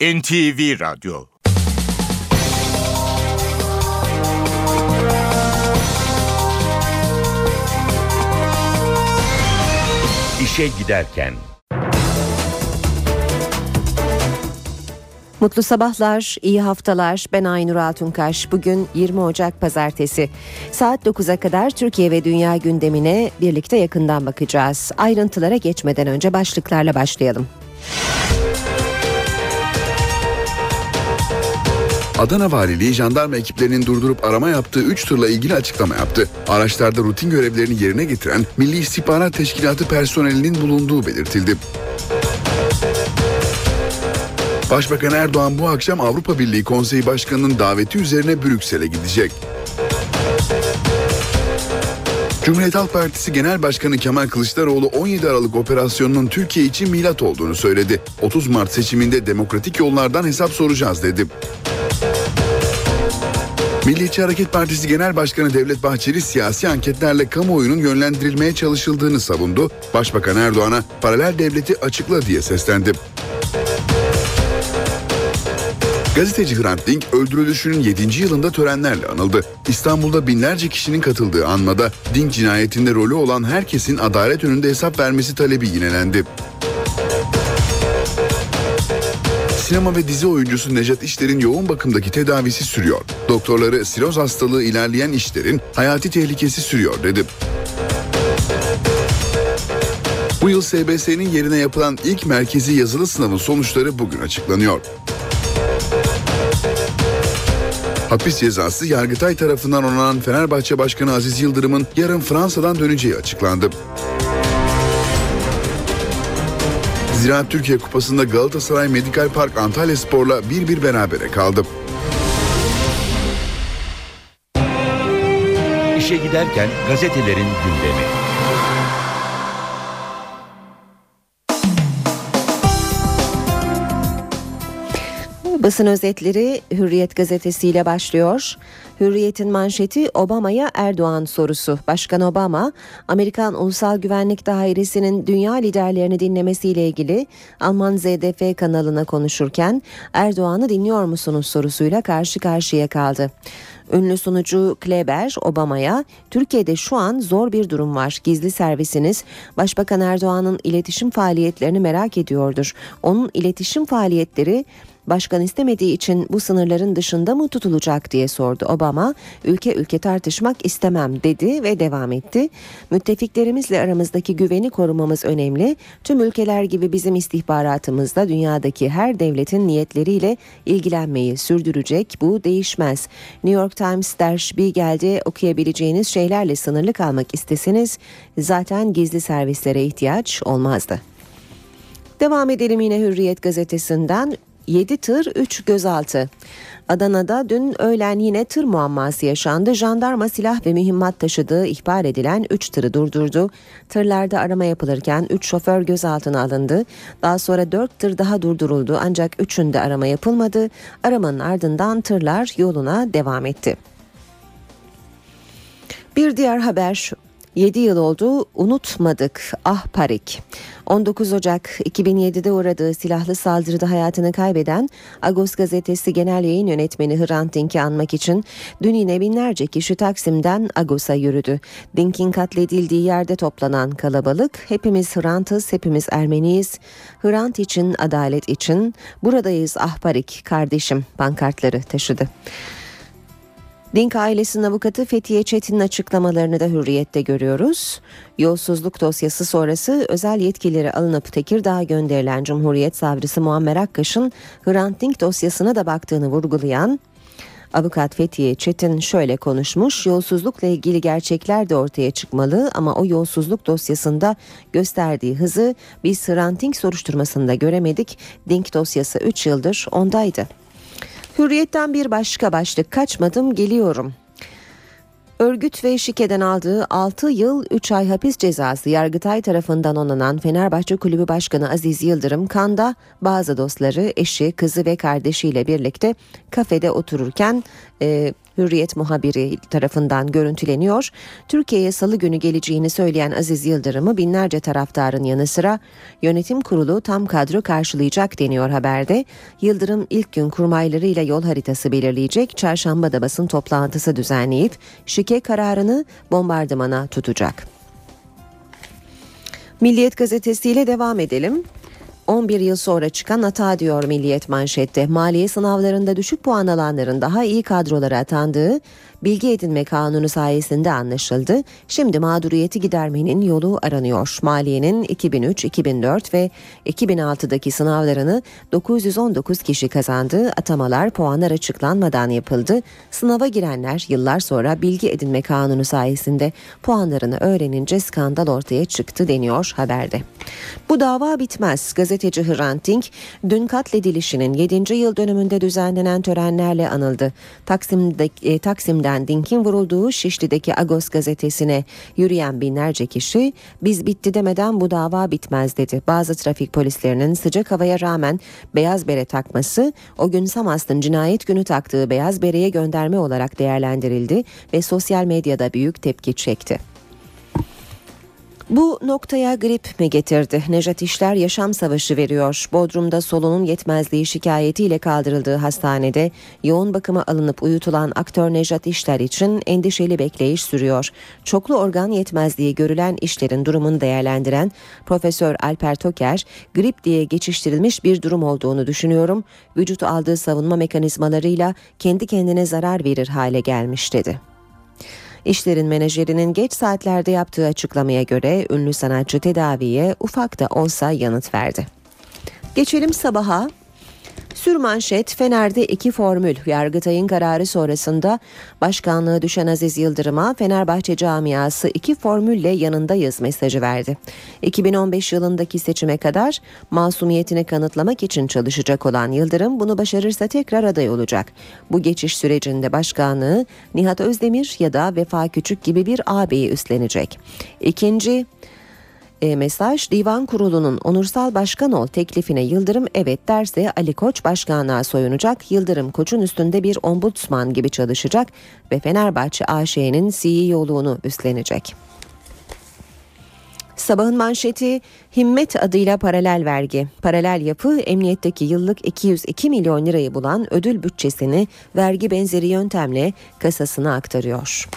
NTV Radyo İşe Giderken Mutlu sabahlar, iyi haftalar. Ben Aynur Altunkaş. Bugün 20 Ocak Pazartesi. Saat 9'a kadar Türkiye ve dünya gündemine birlikte yakından bakacağız. Ayrıntılara geçmeden önce başlıklarla başlayalım. Adana Valiliği jandarma ekiplerinin durdurup arama yaptığı 3 tırla ilgili açıklama yaptı. Araçlarda rutin görevlerini yerine getiren Milli İstihbarat Teşkilatı personelinin bulunduğu belirtildi. Başbakan Erdoğan bu akşam Avrupa Birliği Konseyi Başkanı'nın daveti üzerine Brüksel'e gidecek. Cumhuriyet Halk Partisi Genel Başkanı Kemal Kılıçdaroğlu 17 Aralık operasyonunun Türkiye için milat olduğunu söyledi. 30 Mart seçiminde demokratik yollardan hesap soracağız dedi. Milliyetçi Hareket Partisi Genel Başkanı Devlet Bahçeli siyasi anketlerle kamuoyunun yönlendirilmeye çalışıldığını savundu. Başbakan Erdoğan'a paralel devleti açıkla diye seslendi. Gazeteci Hrant Dink öldürülüşünün 7. yılında törenlerle anıldı. İstanbul'da binlerce kişinin katıldığı anmada Dink cinayetinde rolü olan herkesin adalet önünde hesap vermesi talebi yinelendi. Sinema ve dizi oyuncusu Nejat İşler'in yoğun bakımdaki tedavisi sürüyor. Doktorları siroz hastalığı ilerleyen İşler'in hayati tehlikesi sürüyor dedi. Bu yıl SBS'nin yerine yapılan ilk merkezi yazılı sınavın sonuçları bugün açıklanıyor. Hapis cezası Yargıtay tarafından onanan Fenerbahçe Başkanı Aziz Yıldırım'ın yarın Fransa'dan döneceği açıklandı. Ziraat Türkiye Kupası'nda Galatasaray Medikal Park Antalya Spor'la 1-1 berabere kaldı. İşe giderken gazetelerin gündemi. Basın özetleri Hürriyet gazetesiyle başlıyor. Hürriyet'in manşeti Obama'ya Erdoğan sorusu. Başkan Obama, Amerikan Ulusal Güvenlik Dairesi'nin dünya liderlerini dinlemesiyle ilgili Alman ZDF kanalına konuşurken Erdoğan'ı dinliyor musunuz sorusuyla karşı karşıya kaldı. Ünlü sunucu Kleber Obama'ya Türkiye'de şu an zor bir durum var. Gizli servisiniz Başbakan Erdoğan'ın iletişim faaliyetlerini merak ediyordur. Onun iletişim faaliyetleri başkan istemediği için bu sınırların dışında mı tutulacak diye sordu Obama. Ülke ülke tartışmak istemem dedi ve devam etti. Müttefiklerimizle aramızdaki güveni korumamız önemli. Tüm ülkeler gibi bizim istihbaratımız da dünyadaki her devletin niyetleriyle ilgilenmeyi sürdürecek. Bu değişmez. New York Times Der Spiegel'de okuyabileceğiniz şeylerle sınırlı kalmak isteseniz zaten gizli servislere ihtiyaç olmazdı. Devam edelim yine Hürriyet gazetesinden 7 tır 3 gözaltı. Adana'da dün öğlen yine tır muamması yaşandı. Jandarma silah ve mühimmat taşıdığı ihbar edilen 3 tırı durdurdu. Tırlarda arama yapılırken 3 şoför gözaltına alındı. Daha sonra 4 tır daha durduruldu ancak 3'ünde arama yapılmadı. Aramanın ardından tırlar yoluna devam etti. Bir diğer haber 7 yıl oldu unutmadık ah parik. 19 Ocak 2007'de uğradığı silahlı saldırıda hayatını kaybeden Agos gazetesi genel yayın yönetmeni Hrant Dink'i anmak için dün yine binlerce kişi Taksim'den Agos'a yürüdü. Dink'in katledildiği yerde toplanan kalabalık hepimiz Hrant'ız hepimiz Ermeniyiz. Hrant için adalet için buradayız ah parik kardeşim pankartları taşıdı. Dink ailesinin avukatı Fethiye Çetin'in açıklamalarını da hürriyette görüyoruz. Yolsuzluk dosyası sonrası özel yetkileri alınıp Tekirdağ'a gönderilen Cumhuriyet Savcısı Muammer Akkaş'ın Hrant Dink dosyasına da baktığını vurgulayan Avukat Fethiye Çetin şöyle konuşmuş. Yolsuzlukla ilgili gerçekler de ortaya çıkmalı ama o yolsuzluk dosyasında gösterdiği hızı biz Hrant Dink soruşturmasında göremedik. Dink dosyası 3 yıldır ondaydı. Hürriyetten bir başka başlık kaçmadım geliyorum. Örgüt ve şikeden aldığı 6 yıl 3 ay hapis cezası Yargıtay tarafından onanan Fenerbahçe Kulübü Başkanı Aziz Yıldırım Kanda bazı dostları, eşi, kızı ve kardeşiyle birlikte kafede otururken e, Hürriyet muhabiri tarafından görüntüleniyor. Türkiye'ye salı günü geleceğini söyleyen Aziz Yıldırım'ı binlerce taraftarın yanı sıra yönetim kurulu tam kadro karşılayacak deniyor haberde. Yıldırım ilk gün kurmaylarıyla yol haritası belirleyecek. Çarşamba da basın toplantısı düzenleyip şike kararını bombardımana tutacak. Milliyet gazetesiyle devam edelim. 11 yıl sonra çıkan hata diyor Milliyet manşette. Maliye sınavlarında düşük puan alanların daha iyi kadrolara atandığı bilgi edinme kanunu sayesinde anlaşıldı. Şimdi mağduriyeti gidermenin yolu aranıyor. Maliye'nin 2003, 2004 ve 2006'daki sınavlarını 919 kişi kazandığı atamalar puanlar açıklanmadan yapıldı. Sınava girenler yıllar sonra bilgi edinme kanunu sayesinde puanlarını öğrenince skandal ortaya çıktı deniyor haberde. Bu dava bitmez. Gazeteci Hrant Dink dün katledilişinin 7. yıl dönümünde düzenlenen törenlerle anıldı. Taksim'de, e, Taksim'de Yeniden Dink'in vurulduğu Şişli'deki Agos gazetesine yürüyen binlerce kişi biz bitti demeden bu dava bitmez dedi. Bazı trafik polislerinin sıcak havaya rağmen beyaz bere takması o gün Samast'ın cinayet günü taktığı beyaz bereye gönderme olarak değerlendirildi ve sosyal medyada büyük tepki çekti. Bu noktaya grip mi getirdi? Nejat İşler yaşam savaşı veriyor. Bodrum'da solunum yetmezliği şikayetiyle kaldırıldığı hastanede yoğun bakıma alınıp uyutulan aktör Nejat İşler için endişeli bekleyiş sürüyor. Çoklu organ yetmezliği görülen işlerin durumunu değerlendiren Profesör Alper Toker, grip diye geçiştirilmiş bir durum olduğunu düşünüyorum. Vücut aldığı savunma mekanizmalarıyla kendi kendine zarar verir hale gelmiş dedi. İşlerin menajerinin geç saatlerde yaptığı açıklamaya göre ünlü sanatçı tedaviye ufak da olsa yanıt verdi. Geçelim sabaha. Sürmanşet Fener'de iki formül. Yargıtay'ın kararı sonrasında başkanlığı düşen Aziz Yıldırım'a Fenerbahçe camiası iki formülle yanındayız mesajı verdi. 2015 yılındaki seçime kadar masumiyetini kanıtlamak için çalışacak olan Yıldırım bunu başarırsa tekrar aday olacak. Bu geçiş sürecinde başkanlığı Nihat Özdemir ya da Vefa Küçük gibi bir ağabeyi üstlenecek. İkinci e, mesaj Divan Kurulu'nun onursal başkan ol teklifine Yıldırım evet derse Ali Koç başkanlığa soyunacak. Yıldırım Koç'un üstünde bir ombudsman gibi çalışacak ve Fenerbahçe AŞ'nin CEO'luğunu üstlenecek. Sabahın manşeti Himmet adıyla paralel vergi. Paralel yapı emniyetteki yıllık 202 milyon lirayı bulan ödül bütçesini vergi benzeri yöntemle kasasına aktarıyor.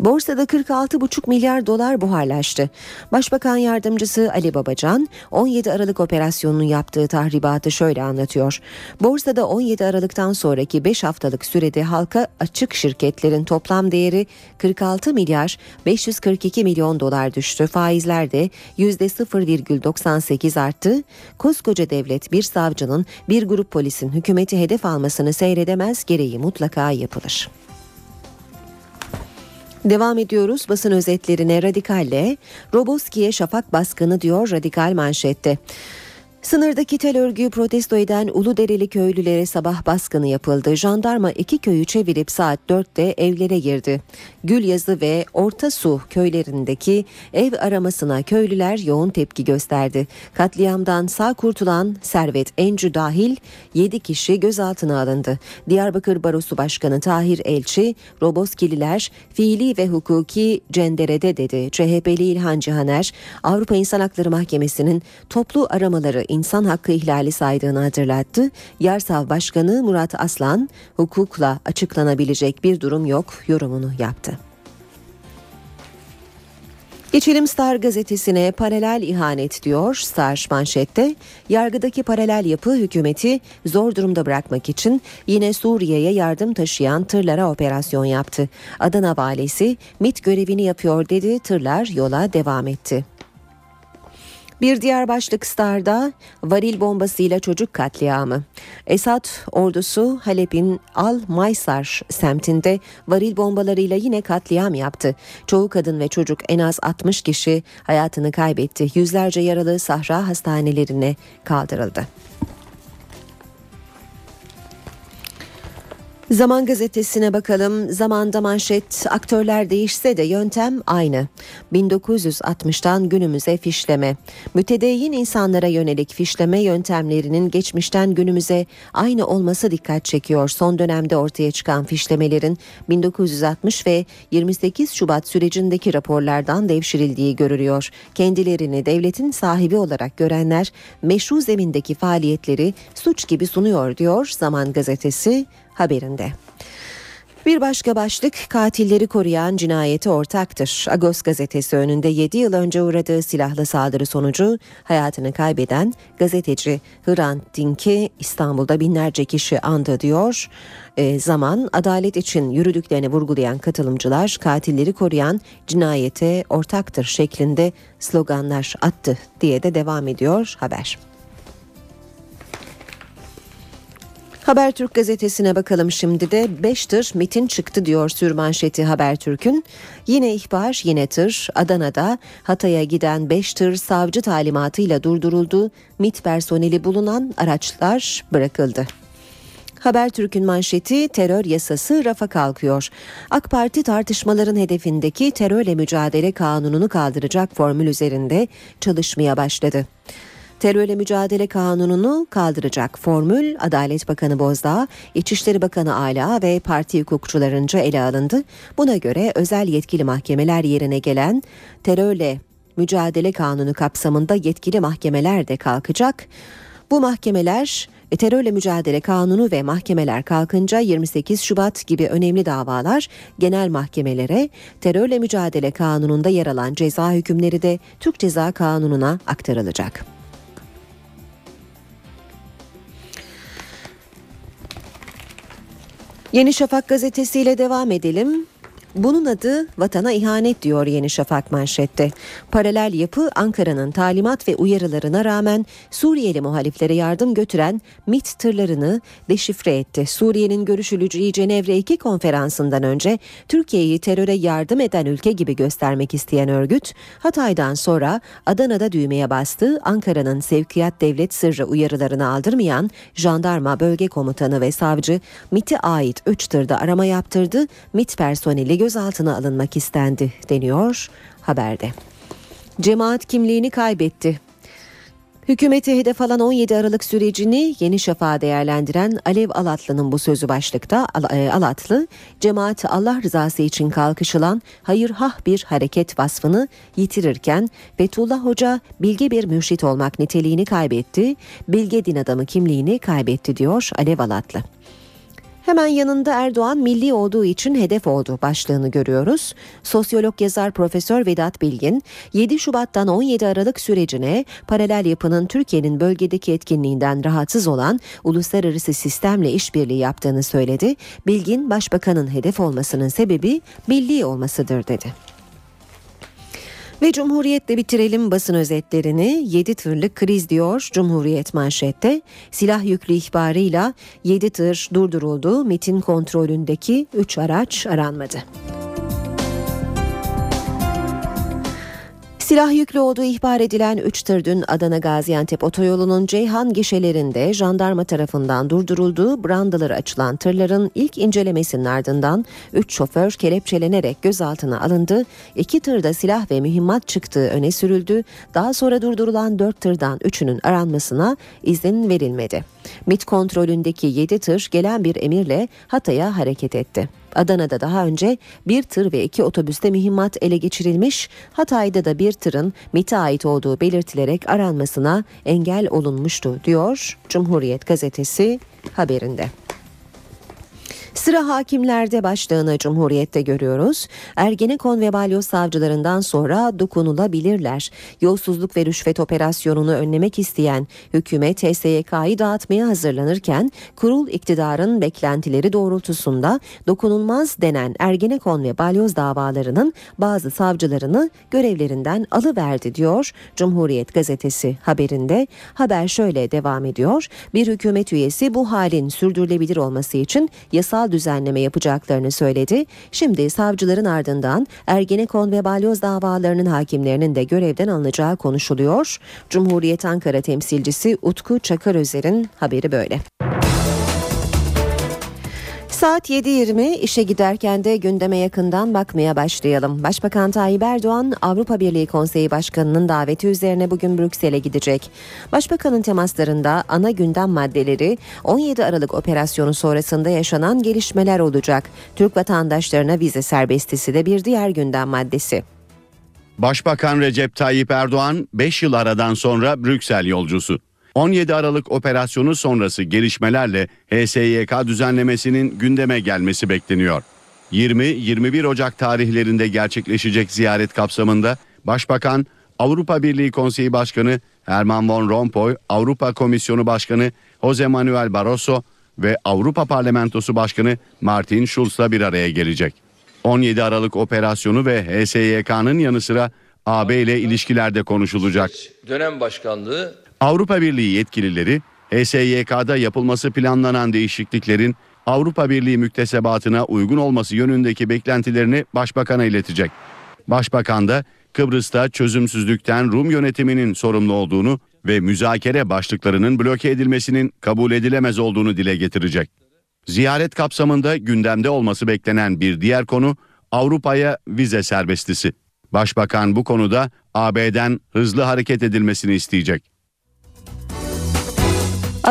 Borsada 46,5 milyar dolar buharlaştı. Başbakan yardımcısı Ali Babacan 17 Aralık operasyonunun yaptığı tahribatı şöyle anlatıyor. Borsada 17 Aralık'tan sonraki 5 haftalık sürede halka açık şirketlerin toplam değeri 46 milyar 542 milyon dolar düştü. Faizler de %0,98 arttı. Koskoca devlet bir savcının bir grup polisin hükümeti hedef almasını seyredemez gereği mutlaka yapılır. Devam ediyoruz basın özetlerine radikalle. Roboski'ye şafak baskını diyor radikal manşette. Sınırdaki tel örgüyü protesto eden Uludereli köylülere sabah baskını yapıldı. Jandarma iki köyü çevirip saat 4'te evlere girdi. Gülyazı ve Orta Su köylerindeki ev aramasına köylüler yoğun tepki gösterdi. Katliamdan sağ kurtulan Servet Encü dahil 7 kişi gözaltına alındı. Diyarbakır Barosu Başkanı Tahir Elçi, Roboskililer fiili ve hukuki cenderede dedi. CHP'li İlhan Cihaner, Avrupa İnsan Hakları Mahkemesi'nin toplu aramaları insan hakkı ihlali saydığını hatırlattı. Yarsav Başkanı Murat Aslan hukukla açıklanabilecek bir durum yok yorumunu yaptı. Geçelim Star gazetesine paralel ihanet diyor Star manşette. Yargıdaki paralel yapı hükümeti zor durumda bırakmak için yine Suriye'ye yardım taşıyan tırlara operasyon yaptı. Adana valisi MIT görevini yapıyor dedi tırlar yola devam etti. Bir diğer başlık Star'da varil bombasıyla çocuk katliamı. Esad ordusu Halep'in Al Maysar semtinde varil bombalarıyla yine katliam yaptı. Çoğu kadın ve çocuk en az 60 kişi hayatını kaybetti. Yüzlerce yaralı sahra hastanelerine kaldırıldı. Zaman gazetesine bakalım. Zamanda manşet aktörler değişse de yöntem aynı. 1960'tan günümüze fişleme. Mütedeyyin insanlara yönelik fişleme yöntemlerinin geçmişten günümüze aynı olması dikkat çekiyor. Son dönemde ortaya çıkan fişlemelerin 1960 ve 28 Şubat sürecindeki raporlardan devşirildiği görülüyor. Kendilerini devletin sahibi olarak görenler meşru zemindeki faaliyetleri suç gibi sunuyor diyor Zaman gazetesi haberinde. Bir başka başlık katilleri koruyan cinayeti ortaktır. Agos gazetesi önünde 7 yıl önce uğradığı silahlı saldırı sonucu hayatını kaybeden gazeteci Hrant Dink'i İstanbul'da binlerce kişi andı diyor. E, zaman adalet için yürüdüklerini vurgulayan katılımcılar katilleri koruyan cinayete ortaktır şeklinde sloganlar attı diye de devam ediyor haber. Habertürk gazetesine bakalım şimdi de 5 tır mitin çıktı diyor sürmanşeti Habertürk'ün. Yine ihbar yine tır Adana'da Hatay'a giden 5 tır savcı talimatıyla durduruldu. MIT personeli bulunan araçlar bırakıldı. Habertürk'ün manşeti terör yasası rafa kalkıyor. AK Parti tartışmaların hedefindeki terörle mücadele kanununu kaldıracak formül üzerinde çalışmaya başladı. Terörle mücadele kanununu kaldıracak formül Adalet Bakanı Bozdağ, İçişleri Bakanı Ala ve parti hukukçularınca ele alındı. Buna göre özel yetkili mahkemeler yerine gelen terörle mücadele kanunu kapsamında yetkili mahkemeler de kalkacak. Bu mahkemeler e, terörle mücadele kanunu ve mahkemeler kalkınca 28 Şubat gibi önemli davalar genel mahkemelere, terörle mücadele kanununda yer alan ceza hükümleri de Türk Ceza Kanunu'na aktarılacak. Yeni Şafak gazetesiyle devam edelim. Bunun adı vatana ihanet diyor Yeni Şafak manşette. Paralel yapı Ankara'nın talimat ve uyarılarına rağmen Suriyeli muhaliflere yardım götüren MIT tırlarını deşifre etti. Suriye'nin görüşüleceği Cenevre 2 konferansından önce Türkiye'yi teröre yardım eden ülke gibi göstermek isteyen örgüt Hatay'dan sonra Adana'da düğmeye bastı. Ankara'nın sevkiyat devlet sırrı uyarılarını aldırmayan jandarma bölge komutanı ve savcı MIT'e ait 3 tırda arama yaptırdı. MIT personeli gözaltına alınmak istendi deniyor haberde. Cemaat kimliğini kaybetti. Hükümeti hedef alan 17 Aralık sürecini Yeni Şafak'a değerlendiren Alev Alatlı'nın bu sözü başlıkta e, Alatlı, cemaat Allah rızası için kalkışılan hayırhah bir hareket vasfını yitirirken Fethullah Hoca bilge bir mürşit olmak niteliğini kaybetti, bilge din adamı kimliğini kaybetti diyor Alev Alatlı. Hemen yanında Erdoğan milli olduğu için hedef oldu başlığını görüyoruz. Sosyolog yazar Profesör Vedat Bilgin 7 Şubat'tan 17 Aralık sürecine paralel yapının Türkiye'nin bölgedeki etkinliğinden rahatsız olan uluslararası sistemle işbirliği yaptığını söyledi. Bilgin başbakanın hedef olmasının sebebi milli olmasıdır dedi. Ve Cumhuriyet'le bitirelim basın özetlerini. 7 tırlık kriz diyor Cumhuriyet manşette. Silah yüklü ihbarıyla 7 tır durduruldu. MIT'in kontrolündeki 3 araç aranmadı. Silah yüklü olduğu ihbar edilen 3 tır dün Adana Gaziantep otoyolunun Ceyhan gişelerinde jandarma tarafından durdurulduğu brandaları açılan tırların ilk incelemesinin ardından 3 şoför kelepçelenerek gözaltına alındı. 2 tırda silah ve mühimmat çıktığı öne sürüldü. Daha sonra durdurulan 4 tırdan 3'ünün aranmasına izin verilmedi. MIT kontrolündeki 7 tır gelen bir emirle Hatay'a hareket etti. Adana'da daha önce bir tır ve iki otobüste mühimmat ele geçirilmiş, Hatay'da da bir tırın MIT'e ait olduğu belirtilerek aranmasına engel olunmuştu diyor Cumhuriyet gazetesi haberinde. Sıra hakimlerde başlığını Cumhuriyet'te görüyoruz. Ergenekon ve balyoz savcılarından sonra dokunulabilirler. Yolsuzluk ve rüşvet operasyonunu önlemek isteyen hükümet TSYK'yı dağıtmaya hazırlanırken kurul iktidarın beklentileri doğrultusunda dokunulmaz denen Ergenekon ve balyoz davalarının bazı savcılarını görevlerinden alıverdi diyor Cumhuriyet gazetesi haberinde. Haber şöyle devam ediyor. Bir hükümet üyesi bu halin sürdürülebilir olması için yasal düzenleme yapacaklarını söyledi. Şimdi savcıların ardından Ergenekon ve Balyoz davalarının hakimlerinin de görevden alınacağı konuşuluyor. Cumhuriyet Ankara temsilcisi Utku Çakarözer'in haberi böyle. Saat 7.20 işe giderken de gündeme yakından bakmaya başlayalım. Başbakan Tayyip Erdoğan Avrupa Birliği Konseyi Başkanı'nın daveti üzerine bugün Brüksel'e gidecek. Başbakanın temaslarında ana gündem maddeleri 17 Aralık operasyonu sonrasında yaşanan gelişmeler olacak. Türk vatandaşlarına vize serbestisi de bir diğer gündem maddesi. Başbakan Recep Tayyip Erdoğan 5 yıl aradan sonra Brüksel yolcusu. 17 Aralık operasyonu sonrası gelişmelerle HSYK düzenlemesinin gündeme gelmesi bekleniyor. 20-21 Ocak tarihlerinde gerçekleşecek ziyaret kapsamında Başbakan, Avrupa Birliği Konseyi Başkanı Herman Van Rompuy, Avrupa Komisyonu Başkanı Jose Manuel Barroso ve Avrupa Parlamentosu Başkanı Martin Schulz'la bir araya gelecek. 17 Aralık operasyonu ve HSYK'nın yanı sıra AB ile ilişkilerde konuşulacak. Dönem başkanlığı Avrupa Birliği yetkilileri HSYK'da yapılması planlanan değişikliklerin Avrupa Birliği müktesebatına uygun olması yönündeki beklentilerini başbakana iletecek. Başbakan da Kıbrıs'ta çözümsüzlükten Rum yönetiminin sorumlu olduğunu ve müzakere başlıklarının bloke edilmesinin kabul edilemez olduğunu dile getirecek. Ziyaret kapsamında gündemde olması beklenen bir diğer konu Avrupa'ya vize serbestisi. Başbakan bu konuda AB'den hızlı hareket edilmesini isteyecek.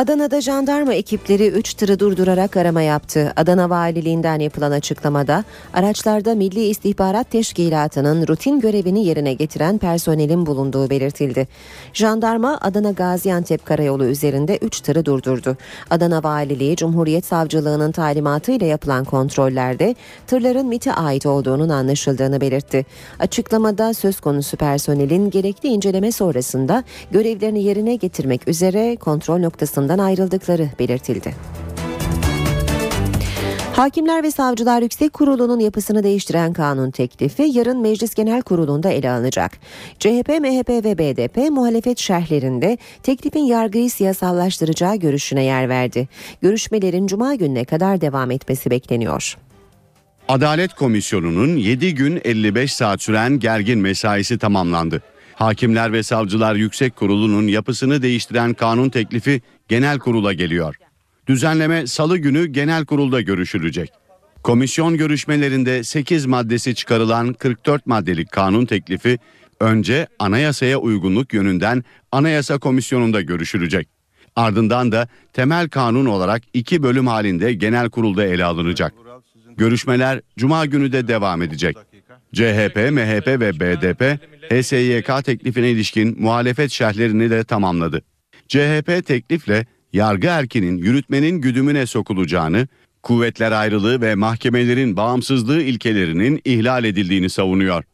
Adana'da jandarma ekipleri 3 tırı durdurarak arama yaptı. Adana Valiliğinden yapılan açıklamada araçlarda Milli İstihbarat Teşkilatı'nın rutin görevini yerine getiren personelin bulunduğu belirtildi. Jandarma Adana Gaziantep Karayolu üzerinde 3 tırı durdurdu. Adana Valiliği Cumhuriyet Savcılığı'nın talimatıyla yapılan kontrollerde tırların MIT'e ait olduğunun anlaşıldığını belirtti. Açıklamada söz konusu personelin gerekli inceleme sonrasında görevlerini yerine getirmek üzere kontrol noktasında ayrıldıkları belirtildi. Hakimler ve Savcılar Yüksek Kurulu'nun yapısını değiştiren kanun teklifi yarın Meclis Genel Kurulu'nda ele alınacak. CHP, MHP ve BDP muhalefet şerhlerinde teklifin yargıyı siyasallaştıracağı görüşüne yer verdi. Görüşmelerin cuma gününe kadar devam etmesi bekleniyor. Adalet Komisyonu'nun 7 gün 55 saat süren gergin mesaisi tamamlandı. Hakimler ve Savcılar Yüksek Kurulu'nun yapısını değiştiren kanun teklifi genel kurula geliyor. Düzenleme salı günü genel kurulda görüşülecek. Komisyon görüşmelerinde 8 maddesi çıkarılan 44 maddelik kanun teklifi önce anayasaya uygunluk yönünden Anayasa Komisyonu'nda görüşülecek. Ardından da temel kanun olarak iki bölüm halinde genel kurulda ele alınacak. Görüşmeler cuma günü de devam edecek. CHP, MHP ve BDP HSYK teklifine ilişkin muhalefet şerhlerini de tamamladı. CHP teklifle yargı erkinin yürütmenin güdümüne sokulacağını, kuvvetler ayrılığı ve mahkemelerin bağımsızlığı ilkelerinin ihlal edildiğini savunuyor.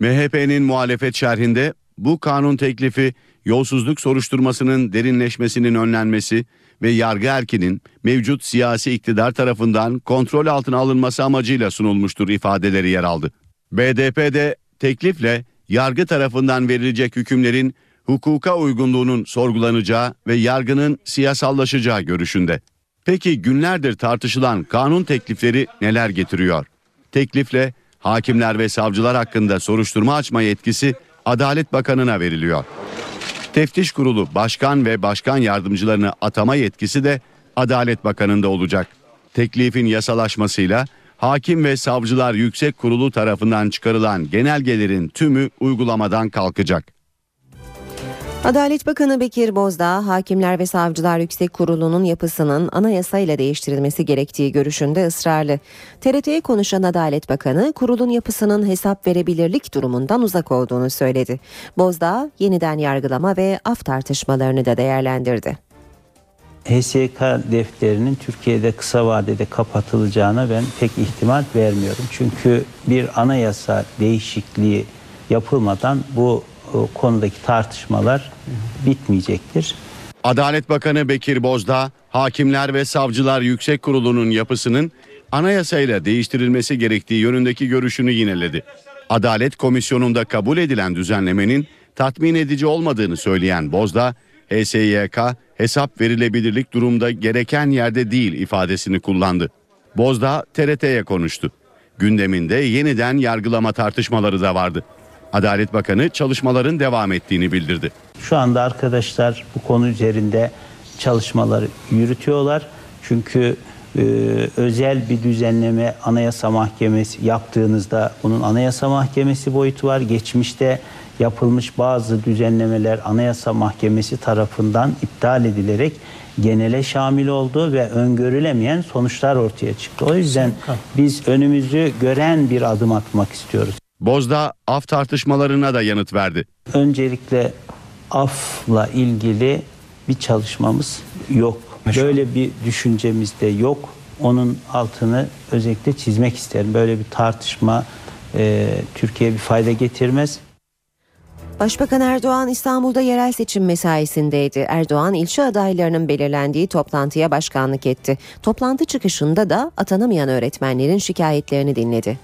MHP'nin muhalefet şerhinde bu kanun teklifi yolsuzluk soruşturmasının derinleşmesinin önlenmesi ve yargı erkinin mevcut siyasi iktidar tarafından kontrol altına alınması amacıyla sunulmuştur ifadeleri yer aldı. BDP'de teklifle yargı tarafından verilecek hükümlerin hukuka uygunluğunun sorgulanacağı ve yargının siyasallaşacağı görüşünde. Peki günlerdir tartışılan kanun teklifleri neler getiriyor? Teklifle hakimler ve savcılar hakkında soruşturma açma yetkisi Adalet Bakanı'na veriliyor. Teftiş Kurulu başkan ve başkan yardımcılarını atama yetkisi de Adalet Bakanı'nda olacak. Teklifin yasalaşmasıyla Hakim ve Savcılar Yüksek Kurulu tarafından çıkarılan genelgelerin tümü uygulamadan kalkacak. Adalet Bakanı Bekir Bozdağ, Hakimler ve Savcılar Yüksek Kurulu'nun yapısının anayasayla değiştirilmesi gerektiği görüşünde ısrarlı. TRT'ye konuşan Adalet Bakanı, kurulun yapısının hesap verebilirlik durumundan uzak olduğunu söyledi. Bozdağ, yeniden yargılama ve af tartışmalarını da değerlendirdi. HSK defterinin Türkiye'de kısa vadede kapatılacağına ben pek ihtimal vermiyorum. Çünkü bir anayasa değişikliği yapılmadan bu konudaki tartışmalar bitmeyecektir. Adalet Bakanı Bekir Bozdağ, Hakimler ve Savcılar Yüksek Kurulu'nun yapısının anayasayla değiştirilmesi gerektiği yönündeki görüşünü yineledi. Adalet Komisyonu'nda kabul edilen düzenlemenin tatmin edici olmadığını söyleyen Bozdağ, HSYK hesap verilebilirlik durumda gereken yerde değil ifadesini kullandı. Bozdağ TRT'ye konuştu. Gündeminde yeniden yargılama tartışmaları da vardı. Adalet Bakanı çalışmaların devam ettiğini bildirdi. Şu anda arkadaşlar bu konu üzerinde çalışmaları yürütüyorlar. Çünkü e, özel bir düzenleme Anayasa Mahkemesi yaptığınızda bunun Anayasa Mahkemesi boyutu var. Geçmişte yapılmış bazı düzenlemeler Anayasa Mahkemesi tarafından iptal edilerek genele şamil oldu ve öngörülemeyen sonuçlar ortaya çıktı. O yüzden biz önümüzü gören bir adım atmak istiyoruz. Bozda af tartışmalarına da yanıt verdi. Öncelikle afla ilgili bir çalışmamız yok. Böyle bir düşüncemiz de yok. Onun altını özellikle çizmek isterim. Böyle bir tartışma e, Türkiye'ye bir fayda getirmez. Başbakan Erdoğan İstanbul'da yerel seçim mesaisindeydi. Erdoğan ilçe adaylarının belirlendiği toplantıya başkanlık etti. Toplantı çıkışında da atanamayan öğretmenlerin şikayetlerini dinledi.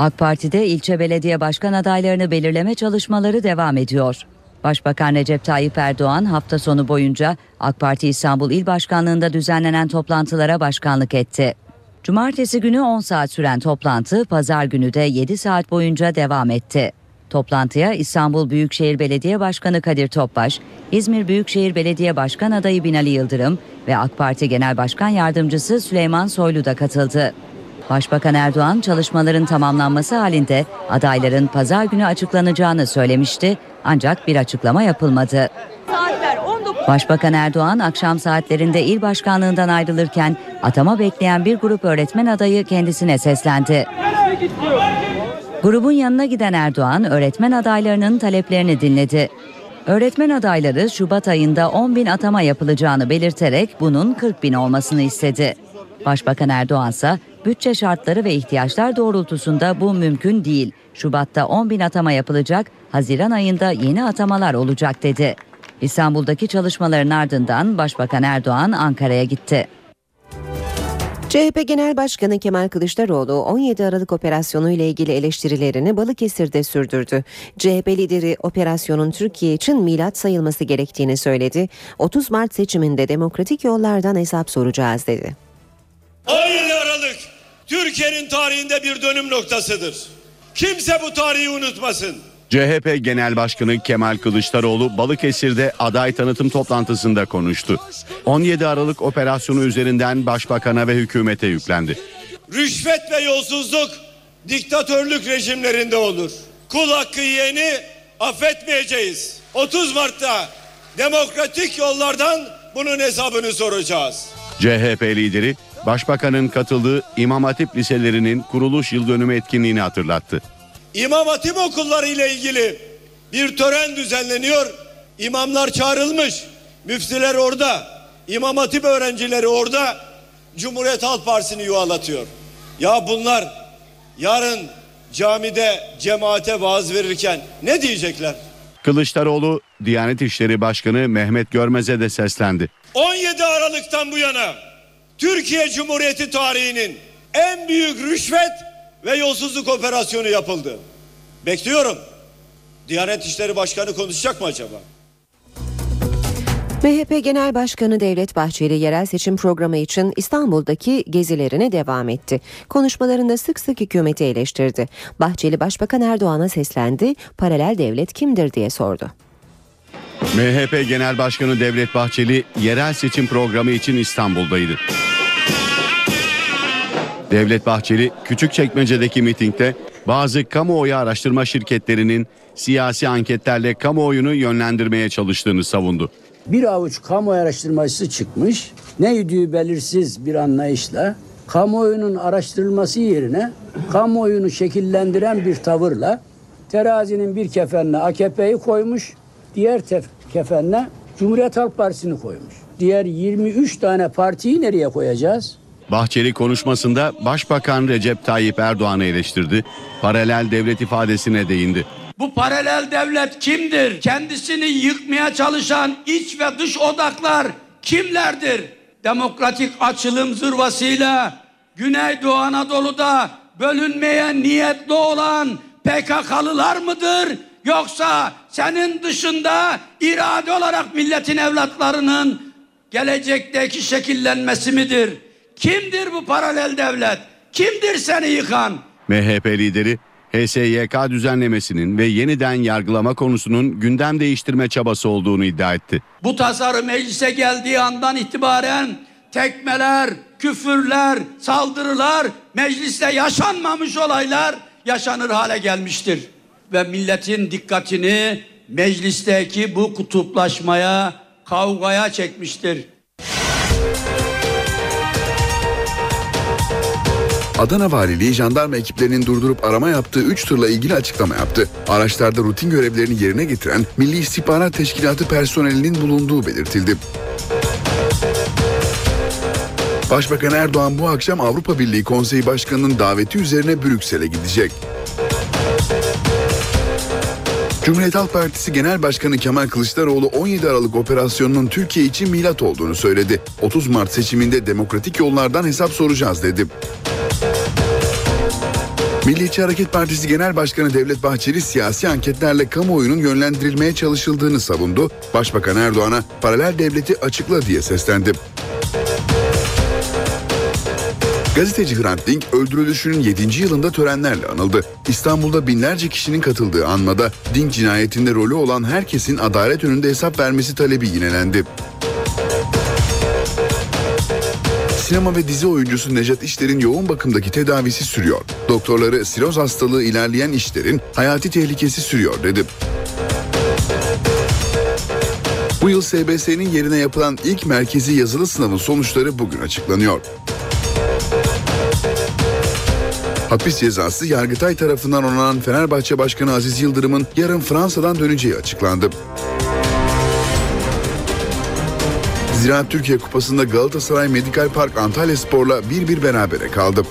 AK Parti'de ilçe belediye başkan adaylarını belirleme çalışmaları devam ediyor. Başbakan Recep Tayyip Erdoğan hafta sonu boyunca AK Parti İstanbul İl Başkanlığı'nda düzenlenen toplantılara başkanlık etti. Cumartesi günü 10 saat süren toplantı pazar günü de 7 saat boyunca devam etti. Toplantıya İstanbul Büyükşehir Belediye Başkanı Kadir Topbaş, İzmir Büyükşehir Belediye Başkan adayı Binali Yıldırım ve AK Parti Genel Başkan Yardımcısı Süleyman Soylu da katıldı. Başbakan Erdoğan çalışmaların tamamlanması halinde adayların pazar günü açıklanacağını söylemişti ancak bir açıklama yapılmadı. Başbakan Erdoğan akşam saatlerinde il başkanlığından ayrılırken atama bekleyen bir grup öğretmen adayı kendisine seslendi. Grubun yanına giden Erdoğan öğretmen adaylarının taleplerini dinledi. Öğretmen adayları Şubat ayında 10 bin atama yapılacağını belirterek bunun 40 bin olmasını istedi. Başbakan Erdoğan ise bütçe şartları ve ihtiyaçlar doğrultusunda bu mümkün değil. Şubat'ta 10 bin atama yapılacak, Haziran ayında yeni atamalar olacak dedi. İstanbul'daki çalışmaların ardından Başbakan Erdoğan Ankara'ya gitti. CHP Genel Başkanı Kemal Kılıçdaroğlu 17 Aralık operasyonu ile ilgili eleştirilerini Balıkesir'de sürdürdü. CHP lideri operasyonun Türkiye için milat sayılması gerektiğini söyledi. 30 Mart seçiminde demokratik yollardan hesap soracağız dedi. 17 Aralık Türkiye'nin tarihinde bir dönüm noktasıdır. Kimse bu tarihi unutmasın. CHP Genel Başkanı Kemal Kılıçdaroğlu Balıkesir'de aday tanıtım toplantısında konuştu. 17 Aralık operasyonu üzerinden başbakana ve hükümete yüklendi. Rüşvet ve yolsuzluk diktatörlük rejimlerinde olur. Kul hakkı yiyeni affetmeyeceğiz. 30 Mart'ta demokratik yollardan bunun hesabını soracağız. CHP lideri Başbakanın katıldığı İmam Hatip liselerinin kuruluş yıl dönümü etkinliğini hatırlattı. İmam Hatip okulları ile ilgili bir tören düzenleniyor. İmamlar çağrılmış. Müftüler orada. İmam Hatip öğrencileri orada. Cumhuriyet Halk Partisi'ni yuvalatıyor. Ya bunlar yarın camide cemaate vaaz verirken ne diyecekler? Kılıçdaroğlu Diyanet İşleri Başkanı Mehmet Görmez'e de seslendi. 17 Aralık'tan bu yana Türkiye Cumhuriyeti tarihinin en büyük rüşvet ve yolsuzluk operasyonu yapıldı. Bekliyorum. Diyanet İşleri Başkanı konuşacak mı acaba? MHP Genel Başkanı Devlet Bahçeli yerel seçim programı için İstanbul'daki gezilerine devam etti. Konuşmalarında sık sık hükümeti eleştirdi. Bahçeli Başbakan Erdoğan'a seslendi, paralel devlet kimdir diye sordu. MHP Genel Başkanı Devlet Bahçeli yerel seçim programı için İstanbul'daydı. Devlet Bahçeli Küçükçekmece'deki mitingde bazı kamuoyu araştırma şirketlerinin siyasi anketlerle kamuoyunu yönlendirmeye çalıştığını savundu. Bir avuç kamu araştırmacısı çıkmış. Ne yediği belirsiz bir anlayışla kamuoyunun araştırılması yerine kamuoyunu şekillendiren bir tavırla terazinin bir kefenine AKP'yi koymuş, diğer tef- kefenine Cumhuriyet Halk Partisi'ni koymuş. Diğer 23 tane partiyi nereye koyacağız? Bahçeli konuşmasında Başbakan Recep Tayyip Erdoğan'ı eleştirdi, paralel devlet ifadesine değindi. Bu paralel devlet kimdir? Kendisini yıkmaya çalışan iç ve dış odaklar kimlerdir? Demokratik açılım zırvasıyla Güneydoğu Anadolu'da bölünmeye niyetli olan PKK'lılar mıdır? Yoksa senin dışında irade olarak milletin evlatlarının gelecekteki şekillenmesi midir? Kimdir bu paralel devlet? Kimdir seni yıkan? MHP lideri HSYK düzenlemesinin ve yeniden yargılama konusunun gündem değiştirme çabası olduğunu iddia etti. Bu tasarı meclise geldiği andan itibaren tekmeler, küfürler, saldırılar, mecliste yaşanmamış olaylar yaşanır hale gelmiştir. Ve milletin dikkatini meclisteki bu kutuplaşmaya, kavgaya çekmiştir. Adana Valiliği jandarma ekiplerinin durdurup arama yaptığı 3 tırla ilgili açıklama yaptı. Araçlarda rutin görevlerini yerine getiren Milli İstihbarat Teşkilatı personelinin bulunduğu belirtildi. Başbakan Erdoğan bu akşam Avrupa Birliği Konseyi Başkanı'nın daveti üzerine Brüksel'e gidecek. Cumhuriyet Halk Partisi Genel Başkanı Kemal Kılıçdaroğlu 17 Aralık operasyonunun Türkiye için milat olduğunu söyledi. 30 Mart seçiminde demokratik yollardan hesap soracağız dedi. Milliyetçi Hareket Partisi Genel Başkanı Devlet Bahçeli siyasi anketlerle kamuoyunun yönlendirilmeye çalışıldığını savundu. Başbakan Erdoğan'a paralel devleti açıkla diye seslendi. Gazeteci Hrant Dink öldürülüşünün 7. yılında törenlerle anıldı. İstanbul'da binlerce kişinin katıldığı anmada Dink cinayetinde rolü olan herkesin adalet önünde hesap vermesi talebi yinelendi. Sinema ve dizi oyuncusu Nejat İşler'in yoğun bakımdaki tedavisi sürüyor. Doktorları siroz hastalığı ilerleyen İşler'in hayati tehlikesi sürüyor dedi. Bu yıl SBS'nin yerine yapılan ilk merkezi yazılı sınavın sonuçları bugün açıklanıyor. Hapis cezası Yargıtay tarafından onanan Fenerbahçe Başkanı Aziz Yıldırım'ın yarın Fransa'dan döneceği açıklandı. Ziraat Türkiye Kupası'nda Galatasaray Medikal Park Antalya Spor'la 1-1 berabere kaldı.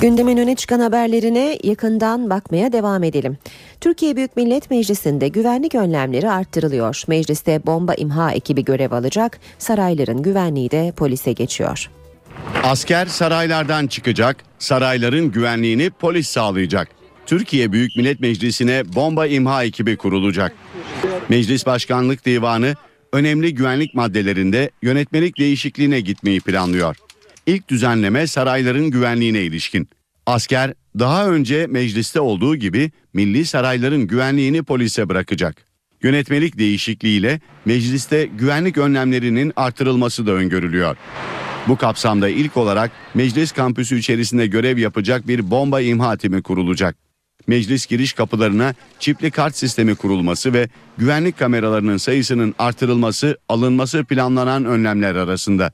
Gündemin öne çıkan haberlerine yakından bakmaya devam edelim. Türkiye Büyük Millet Meclisi'nde güvenlik önlemleri arttırılıyor. Mecliste bomba imha ekibi görev alacak, sarayların güvenliği de polise geçiyor. Asker saraylardan çıkacak, sarayların güvenliğini polis sağlayacak. Türkiye Büyük Millet Meclisi'ne bomba imha ekibi kurulacak. Meclis Başkanlık Divanı önemli güvenlik maddelerinde yönetmelik değişikliğine gitmeyi planlıyor. İlk düzenleme sarayların güvenliğine ilişkin. Asker daha önce mecliste olduğu gibi milli sarayların güvenliğini polise bırakacak. Yönetmelik değişikliğiyle mecliste güvenlik önlemlerinin artırılması da öngörülüyor. Bu kapsamda ilk olarak meclis kampüsü içerisinde görev yapacak bir bomba imha timi kurulacak. Meclis giriş kapılarına çipli kart sistemi kurulması ve güvenlik kameralarının sayısının artırılması alınması planlanan önlemler arasında.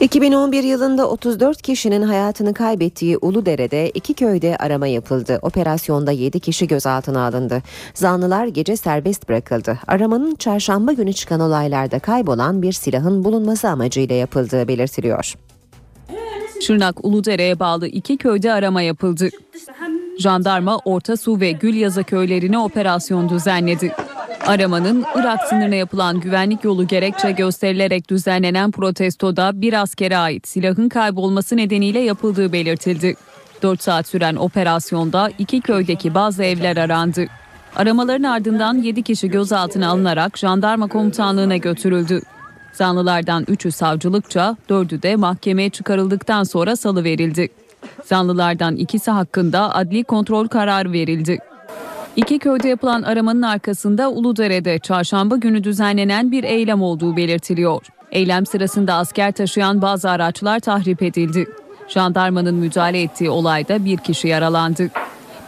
2011 yılında 34 kişinin hayatını kaybettiği Uludere'de iki köyde arama yapıldı. Operasyonda 7 kişi gözaltına alındı. Zanlılar gece serbest bırakıldı. Aramanın çarşamba günü çıkan olaylarda kaybolan bir silahın bulunması amacıyla yapıldığı belirtiliyor. Şırnak Uludere'ye bağlı iki köyde arama yapıldı. Jandarma Orta Su ve Gülyazı köylerine operasyon düzenledi. Aramanın Irak sınırına yapılan güvenlik yolu gerekçe gösterilerek düzenlenen protestoda bir askere ait silahın kaybolması nedeniyle yapıldığı belirtildi. 4 saat süren operasyonda iki köydeki bazı evler arandı. Aramaların ardından 7 kişi gözaltına alınarak jandarma komutanlığına götürüldü. Zanlılardan 3'ü savcılıkça, 4'ü de mahkemeye çıkarıldıktan sonra salı verildi. Zanlılardan ikisi hakkında adli kontrol kararı verildi. İki köyde yapılan aramanın arkasında Uludere'de çarşamba günü düzenlenen bir eylem olduğu belirtiliyor. Eylem sırasında asker taşıyan bazı araçlar tahrip edildi. Jandarmanın müdahale ettiği olayda bir kişi yaralandı.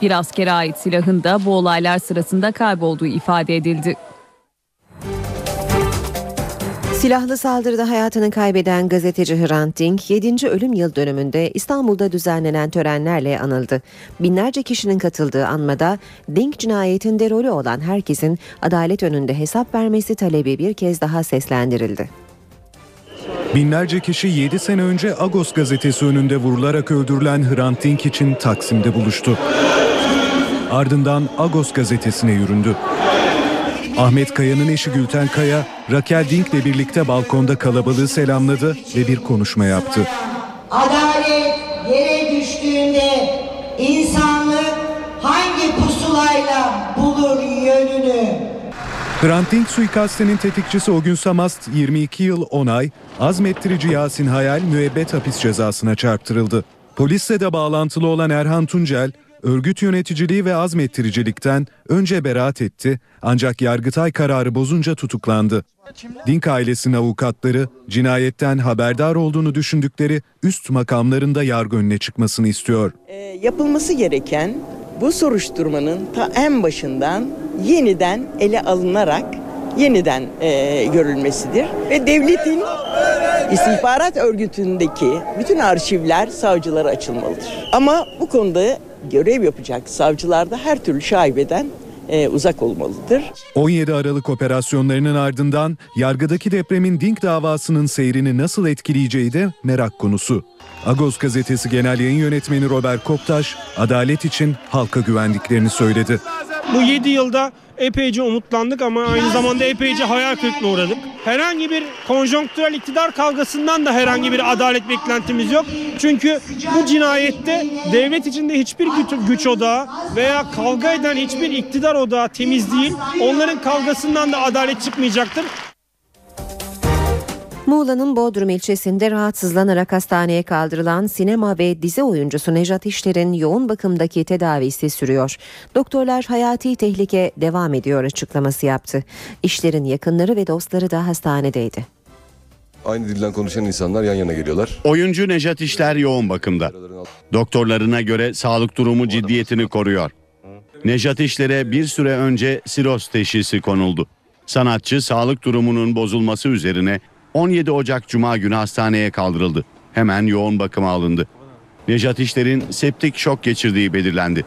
Bir askere ait silahın da bu olaylar sırasında kaybolduğu ifade edildi. Silahlı saldırıda hayatını kaybeden gazeteci Hrant Dink 7. ölüm yıl dönümünde İstanbul'da düzenlenen törenlerle anıldı. Binlerce kişinin katıldığı anmada Dink cinayetinde rolü olan herkesin adalet önünde hesap vermesi talebi bir kez daha seslendirildi. Binlerce kişi 7 sene önce Agos gazetesi önünde vurularak öldürülen Hrant Dink için Taksim'de buluştu. Ardından Agos gazetesine yüründü. Ahmet Kaya'nın eşi Gülten Kaya, Rakel Dink'le birlikte balkonda kalabalığı selamladı ve bir konuşma yaptı. Adalet yere düştüğünde insanlık hangi pusulayla bulur yönünü? Hrant Dink suikastinin tetikçisi o gün Samast 22 yıl 10 ay, azmettirici Yasin Hayal müebbet hapis cezasına çarptırıldı. Polisle de bağlantılı olan Erhan Tuncel, örgüt yöneticiliği ve azmettiricilikten önce beraat etti ancak Yargıtay kararı bozunca tutuklandı. Dink ailesinin avukatları cinayetten haberdar olduğunu düşündükleri üst makamlarında yargı önüne çıkmasını istiyor. E, yapılması gereken bu soruşturmanın ta en başından yeniden ele alınarak yeniden e, görülmesidir ve devletin istihbarat örgütündeki bütün arşivler savcılara açılmalıdır. Ama bu konuda görev yapacak savcılar da her türlü şaibeden e, uzak olmalıdır. 17 Aralık operasyonlarının ardından yargıdaki depremin Dink davasının seyrini nasıl etkileyeceği de merak konusu. Agos gazetesi genel yayın yönetmeni Robert Koptaş, adalet için halka güvendiklerini söyledi. Bu 7 yılda epeyce umutlandık ama aynı zamanda epeyce hayal kırıklığına uğradık. Herhangi bir konjonktürel iktidar kavgasından da herhangi bir adalet beklentimiz yok. Çünkü bu cinayette devlet içinde hiçbir güç, odağı veya kavga eden hiçbir iktidar odağı temiz değil. Onların kavgasından da adalet çıkmayacaktır. Muğla'nın Bodrum ilçesinde rahatsızlanarak hastaneye kaldırılan sinema ve dizi oyuncusu Nejat İşler'in yoğun bakımdaki tedavisi sürüyor. Doktorlar hayati tehlike devam ediyor açıklaması yaptı. İşler'in yakınları ve dostları da hastanedeydi. Aynı dilden konuşan insanlar yan yana geliyorlar. Oyuncu Nejat İşler yoğun bakımda. Doktorlarına göre sağlık durumu ciddiyetini koruyor. Nejat İşler'e bir süre önce siroz teşhisi konuldu. Sanatçı sağlık durumunun bozulması üzerine 17 Ocak Cuma günü hastaneye kaldırıldı. Hemen yoğun bakıma alındı. Nejat İşler'in septik şok geçirdiği belirlendi.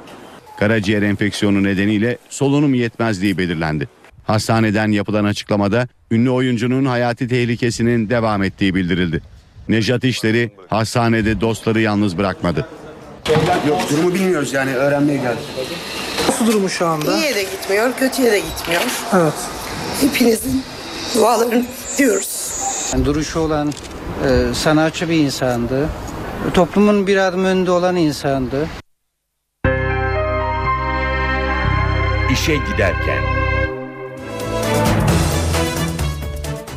Karaciğer enfeksiyonu nedeniyle solunum yetmezliği belirlendi. Hastaneden yapılan açıklamada ünlü oyuncunun hayati tehlikesinin devam ettiği bildirildi. Nejat İşler'i hastanede dostları yalnız bırakmadı. Yok durumu bilmiyoruz yani öğrenmeye geldik. Nasıl durumu şu anda? İyiye de gitmiyor, kötüye de gitmiyor. Evet. Hepinizin dualarını istiyoruz. Duruşu olan e, sanatçı bir insandı. Toplumun bir adım önünde olan insandı. İşe giderken.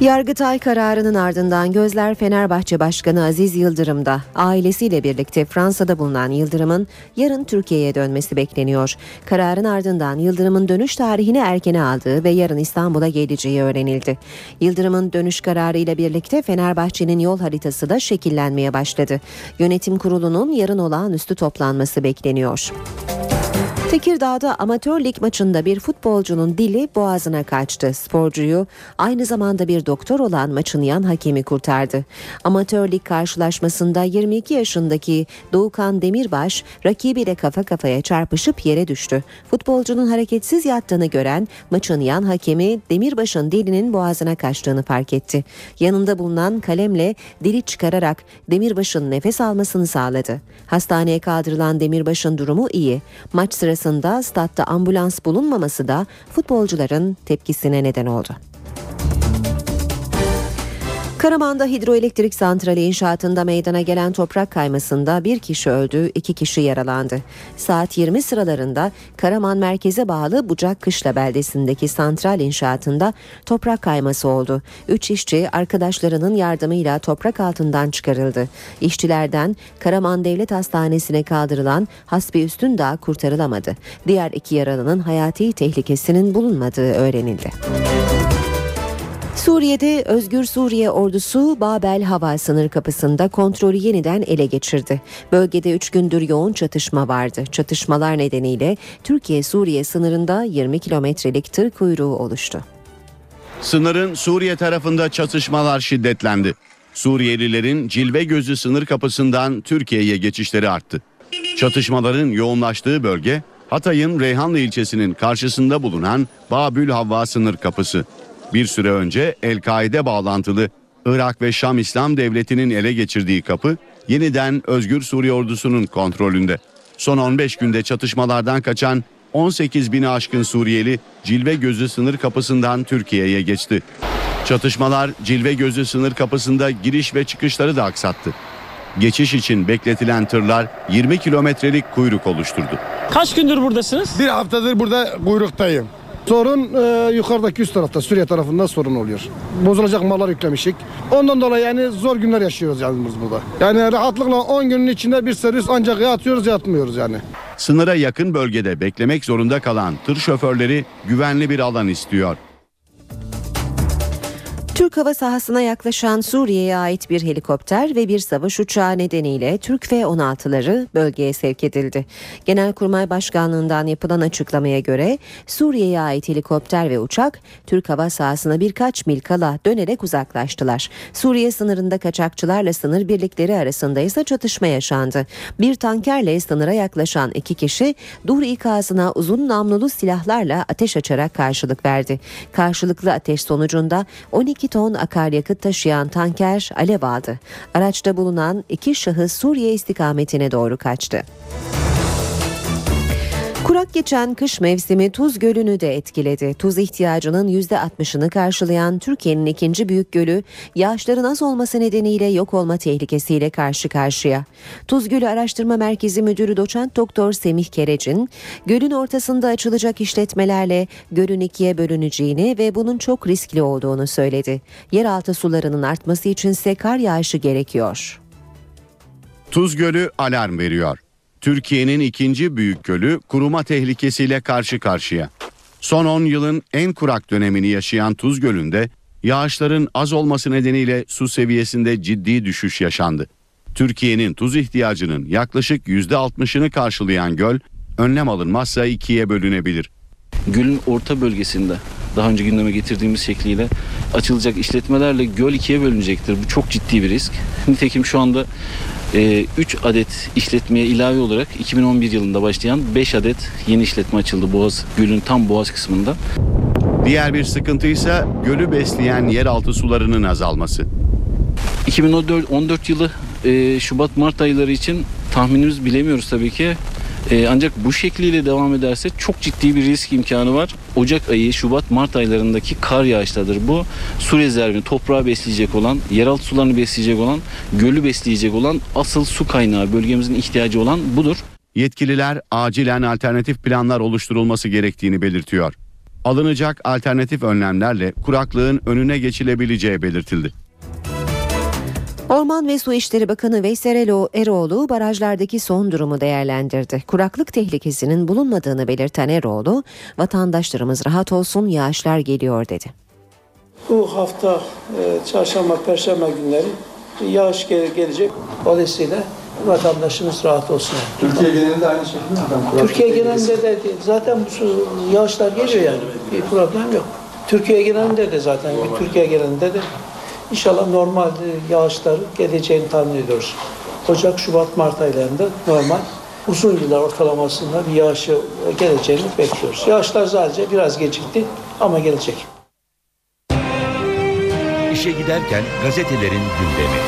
Yargıtay kararının ardından gözler Fenerbahçe Başkanı Aziz Yıldırım'da. Ailesiyle birlikte Fransa'da bulunan Yıldırım'ın yarın Türkiye'ye dönmesi bekleniyor. Kararın ardından Yıldırım'ın dönüş tarihini erkene aldığı ve yarın İstanbul'a geleceği öğrenildi. Yıldırım'ın dönüş kararı ile birlikte Fenerbahçe'nin yol haritası da şekillenmeye başladı. Yönetim kurulunun yarın olağanüstü toplanması bekleniyor. Tekirdağ'da amatör lig maçında bir futbolcunun dili boğazına kaçtı. Sporcuyu aynı zamanda bir doktor olan maçın yan hakemi kurtardı. Amatör lig karşılaşmasında 22 yaşındaki Doğukan Demirbaş rakibiyle kafa kafaya çarpışıp yere düştü. Futbolcunun hareketsiz yattığını gören maçın yan hakemi Demirbaş'ın dilinin boğazına kaçtığını fark etti. Yanında bulunan kalemle dili çıkararak Demirbaş'ın nefes almasını sağladı. Hastaneye kaldırılan Demirbaş'ın durumu iyi. Maç sırasında sırasında statta ambulans bulunmaması da futbolcuların tepkisine neden oldu. Karaman'da hidroelektrik santrali inşaatında meydana gelen toprak kaymasında bir kişi öldü, iki kişi yaralandı. Saat 20 sıralarında Karaman merkeze bağlı Bucak Kışla beldesindeki santral inşaatında toprak kayması oldu. Üç işçi arkadaşlarının yardımıyla toprak altından çıkarıldı. İşçilerden Karaman Devlet Hastanesi'ne kaldırılan Hasbi Üstündağ kurtarılamadı. Diğer iki yaralının hayati tehlikesinin bulunmadığı öğrenildi. Suriye'de Özgür Suriye ordusu Babel hava sınır kapısında kontrolü yeniden ele geçirdi. Bölgede 3 gündür yoğun çatışma vardı. Çatışmalar nedeniyle Türkiye-Suriye sınırında 20 kilometrelik tır kuyruğu oluştu. Sınırın Suriye tarafında çatışmalar şiddetlendi. Suriyelilerin Cilve Gözü sınır kapısından Türkiye'ye geçişleri arttı. Çatışmaların yoğunlaştığı bölge Hatay'ın Reyhanlı ilçesinin karşısında bulunan Babül Havva sınır kapısı. Bir süre önce El-Kaide bağlantılı Irak ve Şam İslam Devleti'nin ele geçirdiği kapı yeniden Özgür Suriye ordusunun kontrolünde. Son 15 günde çatışmalardan kaçan 18 bini aşkın Suriyeli Cilve Gözü sınır kapısından Türkiye'ye geçti. Çatışmalar Cilve Gözü sınır kapısında giriş ve çıkışları da aksattı. Geçiş için bekletilen tırlar 20 kilometrelik kuyruk oluşturdu. Kaç gündür buradasınız? Bir haftadır burada kuyruktayım. Sorun e, yukarıdaki üst tarafta Suriye tarafında sorun oluyor. Bozulacak mallar yüklemişik. Ondan dolayı yani zor günler yaşıyoruz yalnız burada. Yani rahatlıkla 10 günün içinde bir servis ancak yatıyoruz yatmıyoruz yani. Sınıra yakın bölgede beklemek zorunda kalan tır şoförleri güvenli bir alan istiyor. Türk hava sahasına yaklaşan Suriye'ye ait bir helikopter ve bir savaş uçağı nedeniyle Türk F-16'ları bölgeye sevk edildi. Genelkurmay Başkanlığından yapılan açıklamaya göre Suriye'ye ait helikopter ve uçak Türk hava sahasına birkaç mil kala dönerek uzaklaştılar. Suriye sınırında kaçakçılarla sınır birlikleri arasında ise çatışma yaşandı. Bir tankerle sınıra yaklaşan iki kişi Dur ikazına uzun namlulu silahlarla ateş açarak karşılık verdi. Karşılıklı ateş sonucunda 12 ton akaryakıt taşıyan tanker alev aldı. Araçta bulunan iki şahıs Suriye istikametine doğru kaçtı. Kurak geçen kış mevsimi Tuz Gölü'nü de etkiledi. Tuz ihtiyacının %60'ını karşılayan Türkiye'nin ikinci büyük gölü yağışların az olması nedeniyle yok olma tehlikesiyle karşı karşıya. Tuz Gölü Araştırma Merkezi Müdürü Doçent Doktor Semih Kerecin, gölün ortasında açılacak işletmelerle gölün ikiye bölüneceğini ve bunun çok riskli olduğunu söyledi. Yeraltı sularının artması içinse kar yağışı gerekiyor. Tuz Gölü alarm veriyor. Türkiye'nin ikinci büyük gölü kuruma tehlikesiyle karşı karşıya. Son 10 yılın en kurak dönemini yaşayan Tuz Gölü'nde yağışların az olması nedeniyle su seviyesinde ciddi düşüş yaşandı. Türkiye'nin tuz ihtiyacının yaklaşık %60'ını karşılayan göl önlem alınmazsa ikiye bölünebilir. Gölün orta bölgesinde daha önce gündeme getirdiğimiz şekliyle açılacak işletmelerle göl ikiye bölünecektir. Bu çok ciddi bir risk. Nitekim şu anda 3 adet işletmeye ilave olarak 2011 yılında başlayan 5 adet yeni işletme açıldı Boğaz Gölün tam Boğaz kısmında. Diğer bir sıkıntı ise gölü besleyen yeraltı sularının azalması. 2014 yılı Şubat-Mart ayları için tahminimiz bilemiyoruz tabii ki. Ee, ancak bu şekliyle devam ederse çok ciddi bir risk imkanı var. Ocak ayı, Şubat, Mart aylarındaki kar yağışlarıdır. Bu su rezervini, toprağı besleyecek olan, yeraltı sularını besleyecek olan, gölü besleyecek olan asıl su kaynağı, bölgemizin ihtiyacı olan budur. Yetkililer acilen alternatif planlar oluşturulması gerektiğini belirtiyor. Alınacak alternatif önlemlerle kuraklığın önüne geçilebileceği belirtildi. Orman ve Su İşleri Bakanı Veysel Eroğlu barajlardaki son durumu değerlendirdi. Kuraklık tehlikesinin bulunmadığını belirten Eroğlu, vatandaşlarımız rahat olsun yağışlar geliyor dedi. Bu hafta e, çarşamba, perşembe günleri yağış gelecek. Dolayısıyla vatandaşımız rahat olsun. Türkiye genelinde aynı şekilde mi? Türkiye genelinde de zaten bu yağışlar geliyor yani. Bir problem yok. Türkiye genelinde de zaten, Türkiye genelinde de İnşallah normal yağışlar geleceğini tahmin ediyoruz. Ocak, Şubat, Mart aylarında normal uzun yıllar ortalamasında bir yağışı geleceğini bekliyoruz. Yağışlar sadece biraz gecikti ama gelecek. İşe giderken gazetelerin gündemi.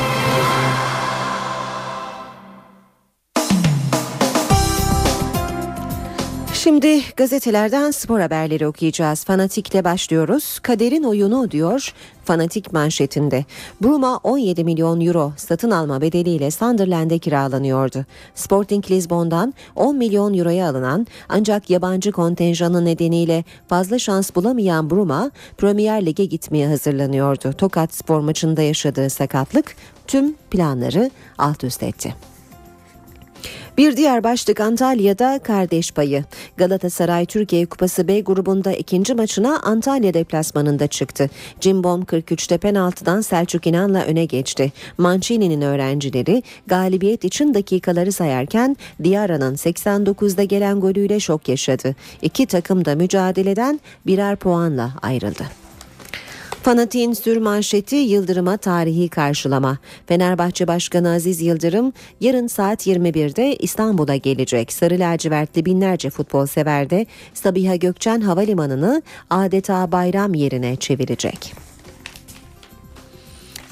Şimdi gazetelerden spor haberleri okuyacağız. Fanatikle başlıyoruz. Kaderin oyunu diyor Fanatik manşetinde. Bruma 17 milyon euro satın alma bedeliyle Sunderland'e kiralanıyordu. Sporting Lisbon'dan 10 milyon euroya alınan ancak yabancı kontenjanı nedeniyle fazla şans bulamayan Bruma Premier Lig'e gitmeye hazırlanıyordu. Tokat spor maçında yaşadığı sakatlık tüm planları alt üst etti. Bir diğer başlık Antalya'da kardeş payı. Galatasaray Türkiye Kupası B grubunda ikinci maçına Antalya deplasmanında çıktı. Cimbom 43'te penaltıdan Selçuk İnan'la öne geçti. Mancini'nin öğrencileri galibiyet için dakikaları sayarken Diarra'nın 89'da gelen golüyle şok yaşadı. İki takım da mücadeleden birer puanla ayrıldı. Fanatik'in sür manşeti Yıldırım'a tarihi karşılama. Fenerbahçe Başkanı Aziz Yıldırım yarın saat 21'de İstanbul'a gelecek. Sarı lacivertli binlerce futbol sever de Sabiha Gökçen Havalimanı'nı adeta bayram yerine çevirecek.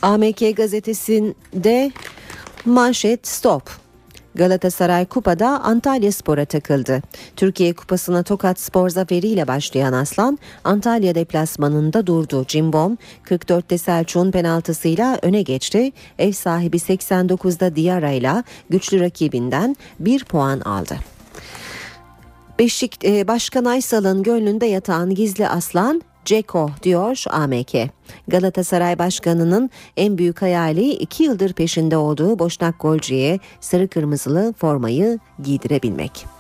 AMK gazetesinde manşet stop. Galatasaray Kupa'da Antalya Spor'a takıldı. Türkiye Kupası'na Tokat Spor zaferiyle başlayan Aslan Antalya deplasmanında durdu. Cimbom 44'te Selçuk'un penaltısıyla öne geçti. Ev sahibi 89'da Diarra ile güçlü rakibinden bir puan aldı. Beşik, Başkan Aysal'ın gönlünde yatan gizli aslan Ceko diyor AMK. Galatasaray Başkanı'nın en büyük hayali iki yıldır peşinde olduğu boşnak golcüye sarı kırmızılı formayı giydirebilmek.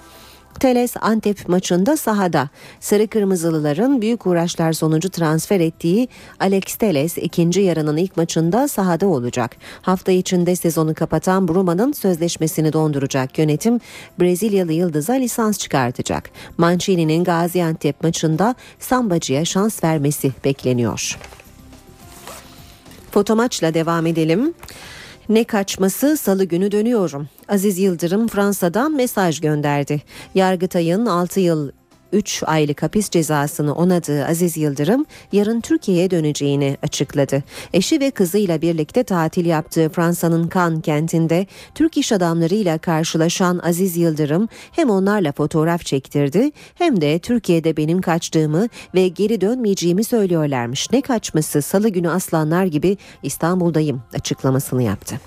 Teles Antep maçında sahada. Sarı Kırmızılıların büyük uğraşlar sonucu transfer ettiği Alex Teles ikinci yarının ilk maçında sahada olacak. Hafta içinde sezonu kapatan Bruma'nın sözleşmesini donduracak yönetim Brezilyalı Yıldız'a lisans çıkartacak. Mancini'nin Gaziantep maçında Sambacı'ya şans vermesi bekleniyor. Fotomaçla devam edelim. Ne kaçması salı günü dönüyorum. Aziz Yıldırım Fransa'dan mesaj gönderdi. Yargıtay'ın 6 yıl 3 aylık hapis cezasını onadığı Aziz Yıldırım yarın Türkiye'ye döneceğini açıkladı. Eşi ve kızıyla birlikte tatil yaptığı Fransa'nın Cannes kentinde Türk iş adamlarıyla karşılaşan Aziz Yıldırım hem onlarla fotoğraf çektirdi hem de Türkiye'de benim kaçtığımı ve geri dönmeyeceğimi söylüyorlarmış. Ne kaçması salı günü aslanlar gibi İstanbul'dayım açıklamasını yaptı.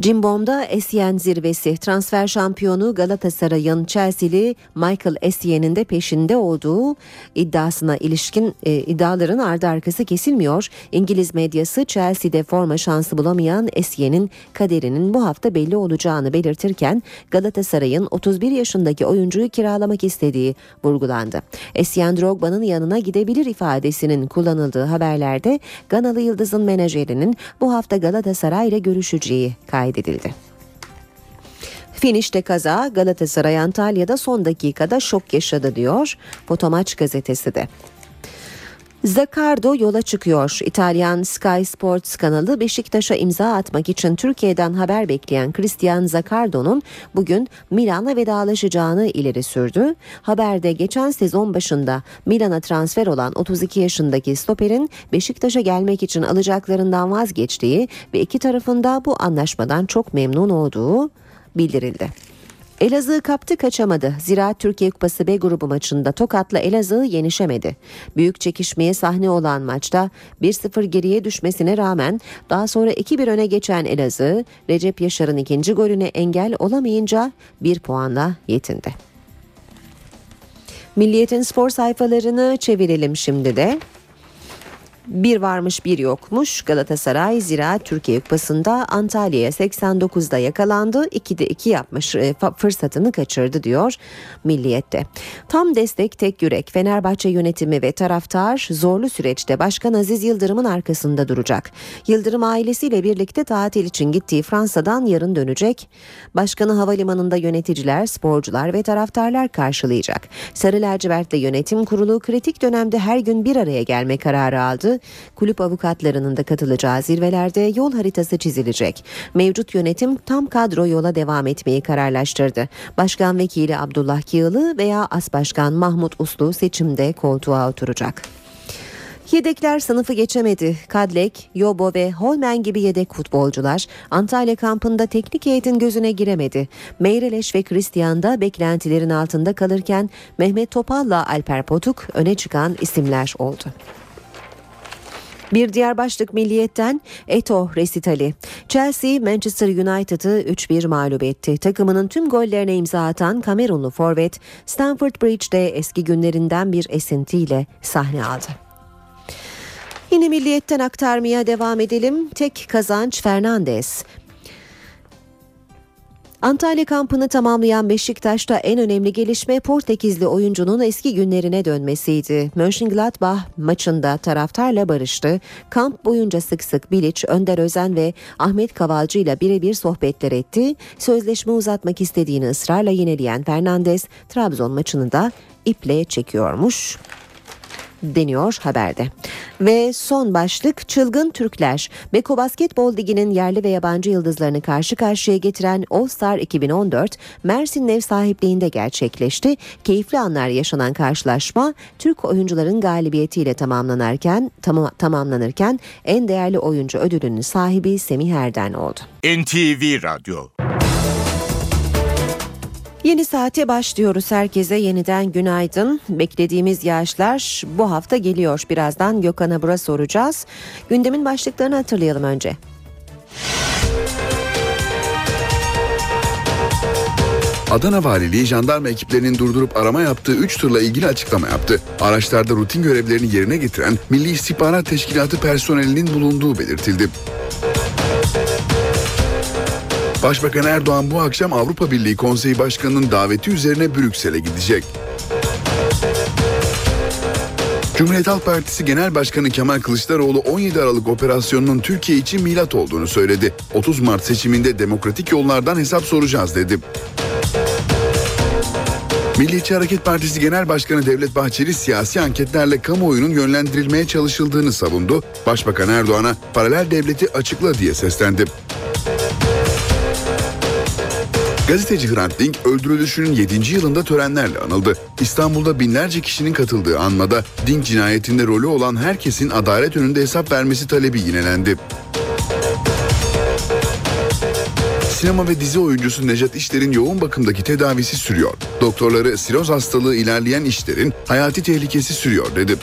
Cimbom'da Essien zirvesi transfer şampiyonu Galatasaray'ın Chelsea'li Michael Essien'in de peşinde olduğu iddiasına ilişkin e, iddiaların ardı arkası kesilmiyor. İngiliz medyası Chelsea'de forma şansı bulamayan Essien'in kaderinin bu hafta belli olacağını belirtirken Galatasaray'ın 31 yaşındaki oyuncuyu kiralamak istediği vurgulandı. Essien Drogba'nın yanına gidebilir ifadesinin kullanıldığı haberlerde Ganalı Yıldız'ın menajerinin bu hafta Galatasaray ile görüşeceği kaydedildi. Finişte kaza Galatasaray Antalya'da son dakikada şok yaşadı diyor Fotomaç gazetesi de. Zaccardo yola çıkıyor. İtalyan Sky Sports kanalı Beşiktaş'a imza atmak için Türkiye'den haber bekleyen Christian Zaccardo'nun bugün Milan'a vedalaşacağını ileri sürdü. Haberde geçen sezon başında Milan'a transfer olan 32 yaşındaki stoperin Beşiktaş'a gelmek için alacaklarından vazgeçtiği ve iki tarafında bu anlaşmadan çok memnun olduğu bildirildi. Elazığ kaptı kaçamadı. Zira Türkiye Kupası B grubu maçında Tokat'la Elazığ yenişemedi. Büyük çekişmeye sahne olan maçta 1-0 geriye düşmesine rağmen daha sonra 2-1 öne geçen Elazığ, Recep Yaşar'ın ikinci golüne engel olamayınca bir puanla yetindi. Milliyet'in spor sayfalarını çevirelim şimdi de. Bir varmış bir yokmuş Galatasaray Zira Türkiye Kupası'nda Antalya'ya 89'da yakalandı. 2'de 2 yapmış e, fırsatını kaçırdı diyor Milliyet'te. Tam destek tek yürek Fenerbahçe yönetimi ve taraftar zorlu süreçte Başkan Aziz Yıldırım'ın arkasında duracak. Yıldırım ailesiyle birlikte tatil için gittiği Fransa'dan yarın dönecek. Başkanı havalimanında yöneticiler, sporcular ve taraftarlar karşılayacak. Sarı lacivertli yönetim kurulu kritik dönemde her gün bir araya gelme kararı aldı kulüp avukatlarının da katılacağı zirvelerde yol haritası çizilecek. Mevcut yönetim tam kadro yola devam etmeyi kararlaştırdı. Başkan Vekili Abdullah Kiyılı veya As Başkan Mahmut Uslu seçimde koltuğa oturacak. Yedekler sınıfı geçemedi. Kadlek, Yobo ve Holmen gibi yedek futbolcular Antalya kampında teknik heyetin gözüne giremedi. Meyreleş ve Christian da beklentilerin altında kalırken Mehmet Topal'la Alper Potuk öne çıkan isimler oldu. Bir diğer başlık Milliyet'ten Eto resitali. Chelsea Manchester United'ı 3-1 mağlup etti. Takımının tüm gollerine imza atan Kamerunlu forvet Stamford Bridge'de eski günlerinden bir esintiyle sahne aldı. Yine Milliyet'ten aktarmaya devam edelim. Tek kazanç Fernandes. Antalya kampını tamamlayan Beşiktaş'ta en önemli gelişme Portekizli oyuncunun eski günlerine dönmesiydi. Mönchengladbach maçında taraftarla barıştı. Kamp boyunca sık sık Bilic, Önder Özen ve Ahmet Kavalcı ile birebir sohbetler etti. Sözleşme uzatmak istediğini ısrarla yineleyen Fernandes, Trabzon maçını da iple çekiyormuş deniyor haberde. Ve son başlık çılgın Türkler. Beko Basketbol Ligi'nin yerli ve yabancı yıldızlarını karşı karşıya getiren All Star 2014 Mersin ev sahipliğinde gerçekleşti. Keyifli anlar yaşanan karşılaşma Türk oyuncuların galibiyetiyle tamamlanırken tam, tamamlanırken en değerli oyuncu ödülünün sahibi Semih Erden oldu. NTV Radyo Yeni saate başlıyoruz. Herkese yeniden günaydın. Beklediğimiz yağışlar bu hafta geliyor. Birazdan Gökhan Abur'a soracağız. Gündemin başlıklarını hatırlayalım önce. Adana Valiliği jandarma ekiplerinin durdurup arama yaptığı 3 tırla ilgili açıklama yaptı. Araçlarda rutin görevlerini yerine getiren Milli İstihbarat Teşkilatı personelinin bulunduğu belirtildi. Başbakan Erdoğan bu akşam Avrupa Birliği Konseyi Başkanı'nın daveti üzerine Brüksel'e gidecek. Cumhuriyet Halk Partisi Genel Başkanı Kemal Kılıçdaroğlu 17 Aralık operasyonunun Türkiye için milat olduğunu söyledi. 30 Mart seçiminde demokratik yollardan hesap soracağız dedi. Milliyetçi Hareket Partisi Genel Başkanı Devlet Bahçeli siyasi anketlerle kamuoyunun yönlendirilmeye çalışıldığını savundu. Başbakan Erdoğan'a paralel devleti açıkla diye seslendi. Gazeteci Hrant Dink öldürülüşünün 7. yılında törenlerle anıldı. İstanbul'da binlerce kişinin katıldığı anmada Dink cinayetinde rolü olan herkesin adalet önünde hesap vermesi talebi yinelendi. Sinema ve dizi oyuncusu Nejat İşler'in yoğun bakımdaki tedavisi sürüyor. Doktorları siroz hastalığı ilerleyen İşler'in hayati tehlikesi sürüyor dedi.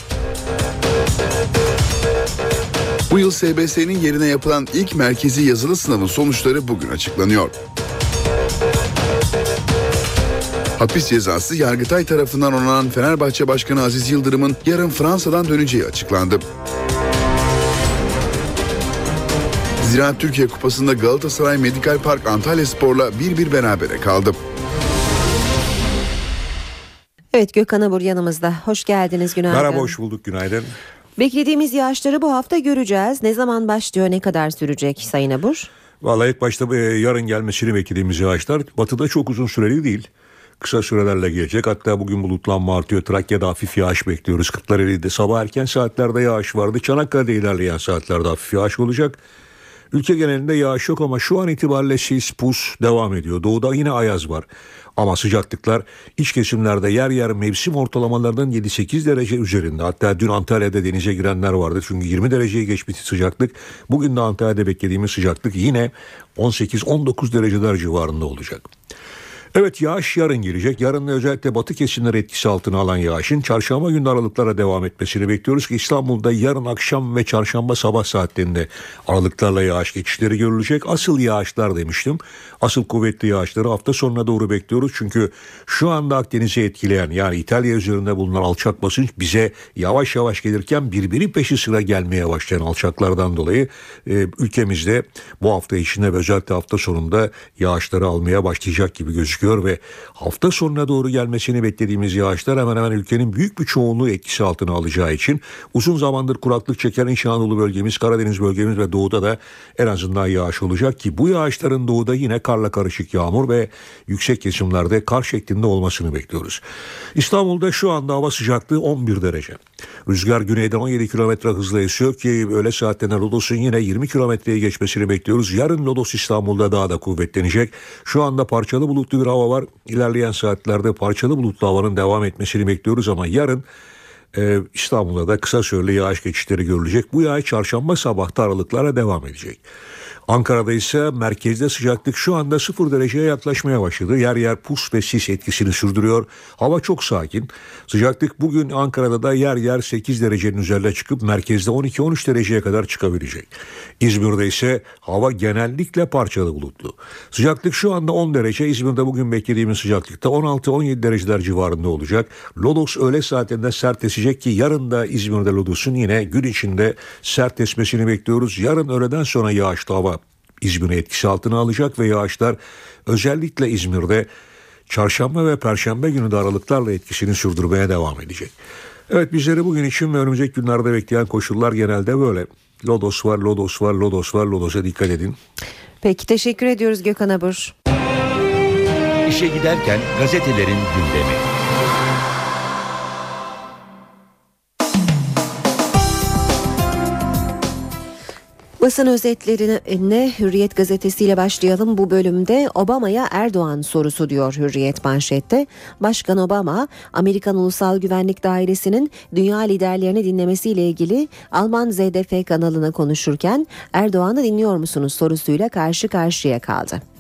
Bu yıl SBS'nin yerine yapılan ilk merkezi yazılı sınavın sonuçları bugün açıklanıyor. Hapis cezası Yargıtay tarafından onanan Fenerbahçe Başkanı Aziz Yıldırım'ın yarın Fransa'dan döneceği açıklandı. Ziraat Türkiye Kupası'nda Galatasaray Medikal Park Antalya Spor'la 1-1 berabere kaldı. Evet Gökhan Abur yanımızda. Hoş geldiniz günaydın. Merhaba hoş bulduk günaydın. Beklediğimiz yağışları bu hafta göreceğiz. Ne zaman başlıyor ne kadar sürecek Sayın Abur? Vallahi ilk başta e, yarın gelmesini beklediğimiz yağışlar batıda çok uzun süreli değil. Kısa sürelerle gelecek. Hatta bugün bulutlanma artıyor. Trakya'da hafif yağış bekliyoruz. Kırklareli'de sabah erken saatlerde yağış vardı. Çanakkale'de ilerleyen saatlerde hafif yağış olacak. Ülke genelinde yağış yok ama şu an itibariyle sis, pus devam ediyor. Doğuda yine ayaz var. Ama sıcaklıklar iç kesimlerde yer yer mevsim ortalamalarından 7-8 derece üzerinde. Hatta dün Antalya'da denize girenler vardı. Çünkü 20 dereceyi geçmiş sıcaklık. Bugün de Antalya'da beklediğimiz sıcaklık yine 18-19 dereceler civarında olacak. Evet yağış yarın gelecek. Yarın özellikle batı kesimleri etkisi altına alan yağışın çarşamba günü aralıklara devam etmesini bekliyoruz ki İstanbul'da yarın akşam ve çarşamba sabah saatlerinde aralıklarla yağış geçişleri görülecek. Asıl yağışlar demiştim. Asıl kuvvetli yağışları hafta sonuna doğru bekliyoruz. Çünkü şu anda Akdeniz'i etkileyen yani İtalya üzerinde bulunan alçak basınç bize yavaş yavaş gelirken birbiri peşi sıra gelmeye başlayan alçaklardan dolayı e, ülkemizde bu hafta içinde ve özellikle hafta sonunda yağışları almaya başlayacak gibi gözüküyor ve hafta sonuna doğru gelmesini beklediğimiz yağışlar hemen hemen ülkenin büyük bir çoğunluğu etkisi altına alacağı için uzun zamandır kuraklık çeken İç Anadolu bölgemiz, Karadeniz bölgemiz ve doğuda da en azından yağış olacak ki bu yağışların doğuda yine karla karışık yağmur ve yüksek kesimlerde kar şeklinde olmasını bekliyoruz. İstanbul'da şu anda hava sıcaklığı 11 derece. Rüzgar güneyden 17 kilometre hızla esiyor ki öğle saatlerinde Lodos'un yine 20 kilometreye geçmesini bekliyoruz. Yarın Lodos İstanbul'da daha da kuvvetlenecek. Şu anda parçalı bulutlu bir hava var. İlerleyen saatlerde parçalı bulutlu havanın devam etmesini bekliyoruz ama yarın e, İstanbul'da da kısa süreli yağış geçişleri görülecek. Bu yağış çarşamba sabahta aralıklara devam edecek. Ankara'da ise merkezde sıcaklık şu anda sıfır dereceye yaklaşmaya başladı. Yer yer pus ve sis etkisini sürdürüyor. Hava çok sakin. Sıcaklık bugün Ankara'da da yer yer 8 derecenin üzerine çıkıp merkezde 12-13 dereceye kadar çıkabilecek. İzmir'de ise hava genellikle parçalı bulutlu. Sıcaklık şu anda 10 derece. İzmir'de bugün beklediğimiz sıcaklıkta 16-17 dereceler civarında olacak. Lodos öğle saatinde sert esecek ki yarın da İzmir'de Lodos'un yine gün içinde sert esmesini bekliyoruz. Yarın öğleden sonra yağışlı hava İzmir'i etkisi altına alacak ve yağışlar özellikle İzmir'de çarşamba ve perşembe günü de aralıklarla etkisini sürdürmeye devam edecek. Evet bizleri bugün için ve önümüzdeki günlerde bekleyen koşullar genelde böyle. Lodos var, Lodos var, Lodos var, Lodos'a dikkat edin. Peki teşekkür ediyoruz Gökhan Abur. İşe giderken gazetelerin gündemi. Basın özetlerine Hürriyet gazetesiyle başlayalım. Bu bölümde Obama'ya Erdoğan sorusu diyor Hürriyet manşette. Başkan Obama, Amerikan Ulusal Güvenlik Dairesi'nin dünya liderlerini dinlemesiyle ilgili Alman ZDF kanalına konuşurken Erdoğan'ı dinliyor musunuz sorusuyla karşı karşıya kaldı.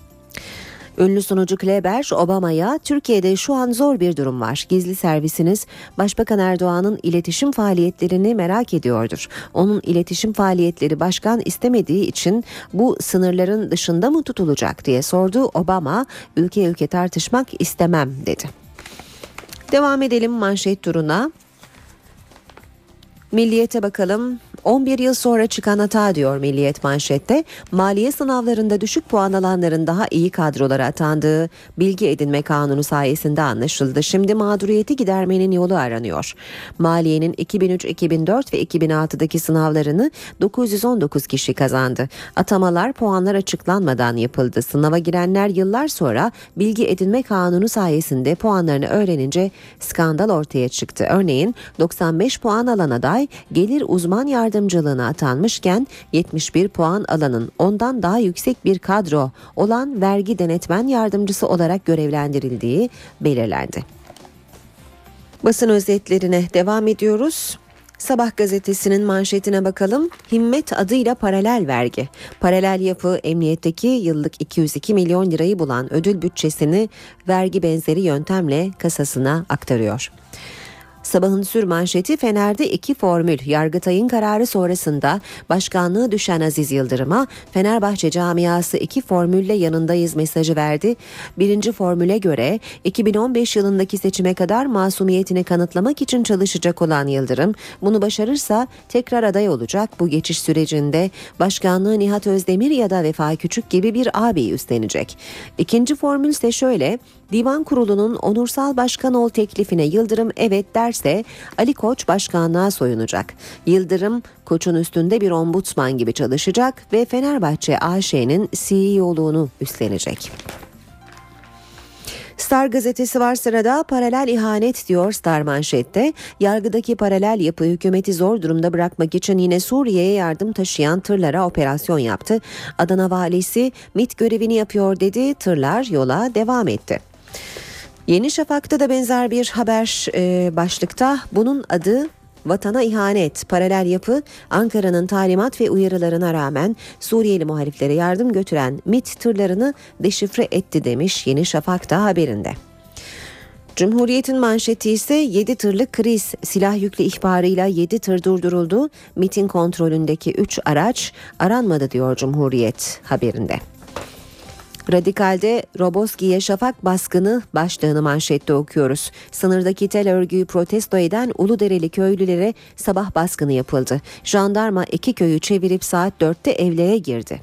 Ünlü sunucu Kleber Obama'ya Türkiye'de şu an zor bir durum var. Gizli servisiniz Başbakan Erdoğan'ın iletişim faaliyetlerini merak ediyordur. Onun iletişim faaliyetleri başkan istemediği için bu sınırların dışında mı tutulacak diye sordu. Obama ülke ülke tartışmak istemem dedi. Devam edelim manşet turuna. Milliyete bakalım. 11 yıl sonra çıkan hata diyor Milliyet manşette. Maliye sınavlarında düşük puan alanların daha iyi kadrolara atandığı bilgi edinme kanunu sayesinde anlaşıldı. Şimdi mağduriyeti gidermenin yolu aranıyor. Maliyenin 2003, 2004 ve 2006'daki sınavlarını 919 kişi kazandı. Atamalar puanlar açıklanmadan yapıldı. Sınava girenler yıllar sonra bilgi edinme kanunu sayesinde puanlarını öğrenince skandal ortaya çıktı. Örneğin 95 puan alan aday gelir uzman yardımcılığına atanmışken 71 puan alanın ondan daha yüksek bir kadro olan vergi denetmen yardımcısı olarak görevlendirildiği belirlendi. Basın özetlerine devam ediyoruz. Sabah gazetesinin manşetine bakalım. Himmet adıyla paralel vergi. Paralel yapı emniyetteki yıllık 202 milyon lirayı bulan ödül bütçesini vergi benzeri yöntemle kasasına aktarıyor. Sabahın sür manşeti Fener'de iki formül. Yargıtay'ın kararı sonrasında başkanlığı düşen Aziz Yıldırım'a Fenerbahçe camiası iki formülle yanındayız mesajı verdi. Birinci formüle göre 2015 yılındaki seçime kadar masumiyetini kanıtlamak için çalışacak olan Yıldırım bunu başarırsa tekrar aday olacak. Bu geçiş sürecinde başkanlığı Nihat Özdemir ya da Vefa Küçük gibi bir abi üstlenecek. İkinci formül ise şöyle Divan Kurulu'nun onursal başkan ol teklifine Yıldırım evet derse Ali Koç başkanlığa soyunacak. Yıldırım Koç'un üstünde bir ombudsman gibi çalışacak ve Fenerbahçe AŞ'nin CEO'luğunu üstlenecek. Star gazetesi var sırada paralel ihanet diyor Star manşette. Yargıdaki paralel yapı hükümeti zor durumda bırakmak için yine Suriye'ye yardım taşıyan tırlara operasyon yaptı. Adana valisi MIT görevini yapıyor dedi tırlar yola devam etti. Yeni Şafak'ta da benzer bir haber e, başlıkta bunun adı vatana ihanet, paralel yapı Ankara'nın talimat ve uyarılarına rağmen Suriyeli muhaliflere yardım götüren MIT tırlarını deşifre etti demiş Yeni Şafak'ta haberinde. Cumhuriyet'in manşeti ise 7 tırlık kriz silah yüklü ihbarıyla 7 tır durduruldu. MIT'in kontrolündeki 3 araç aranmadı diyor Cumhuriyet haberinde. Radikal'de Roboski'ye şafak baskını başlığını manşette okuyoruz. Sınırdaki tel örgüyü protesto eden Uludereli köylülere sabah baskını yapıldı. Jandarma iki köyü çevirip saat 4'te evlere girdi.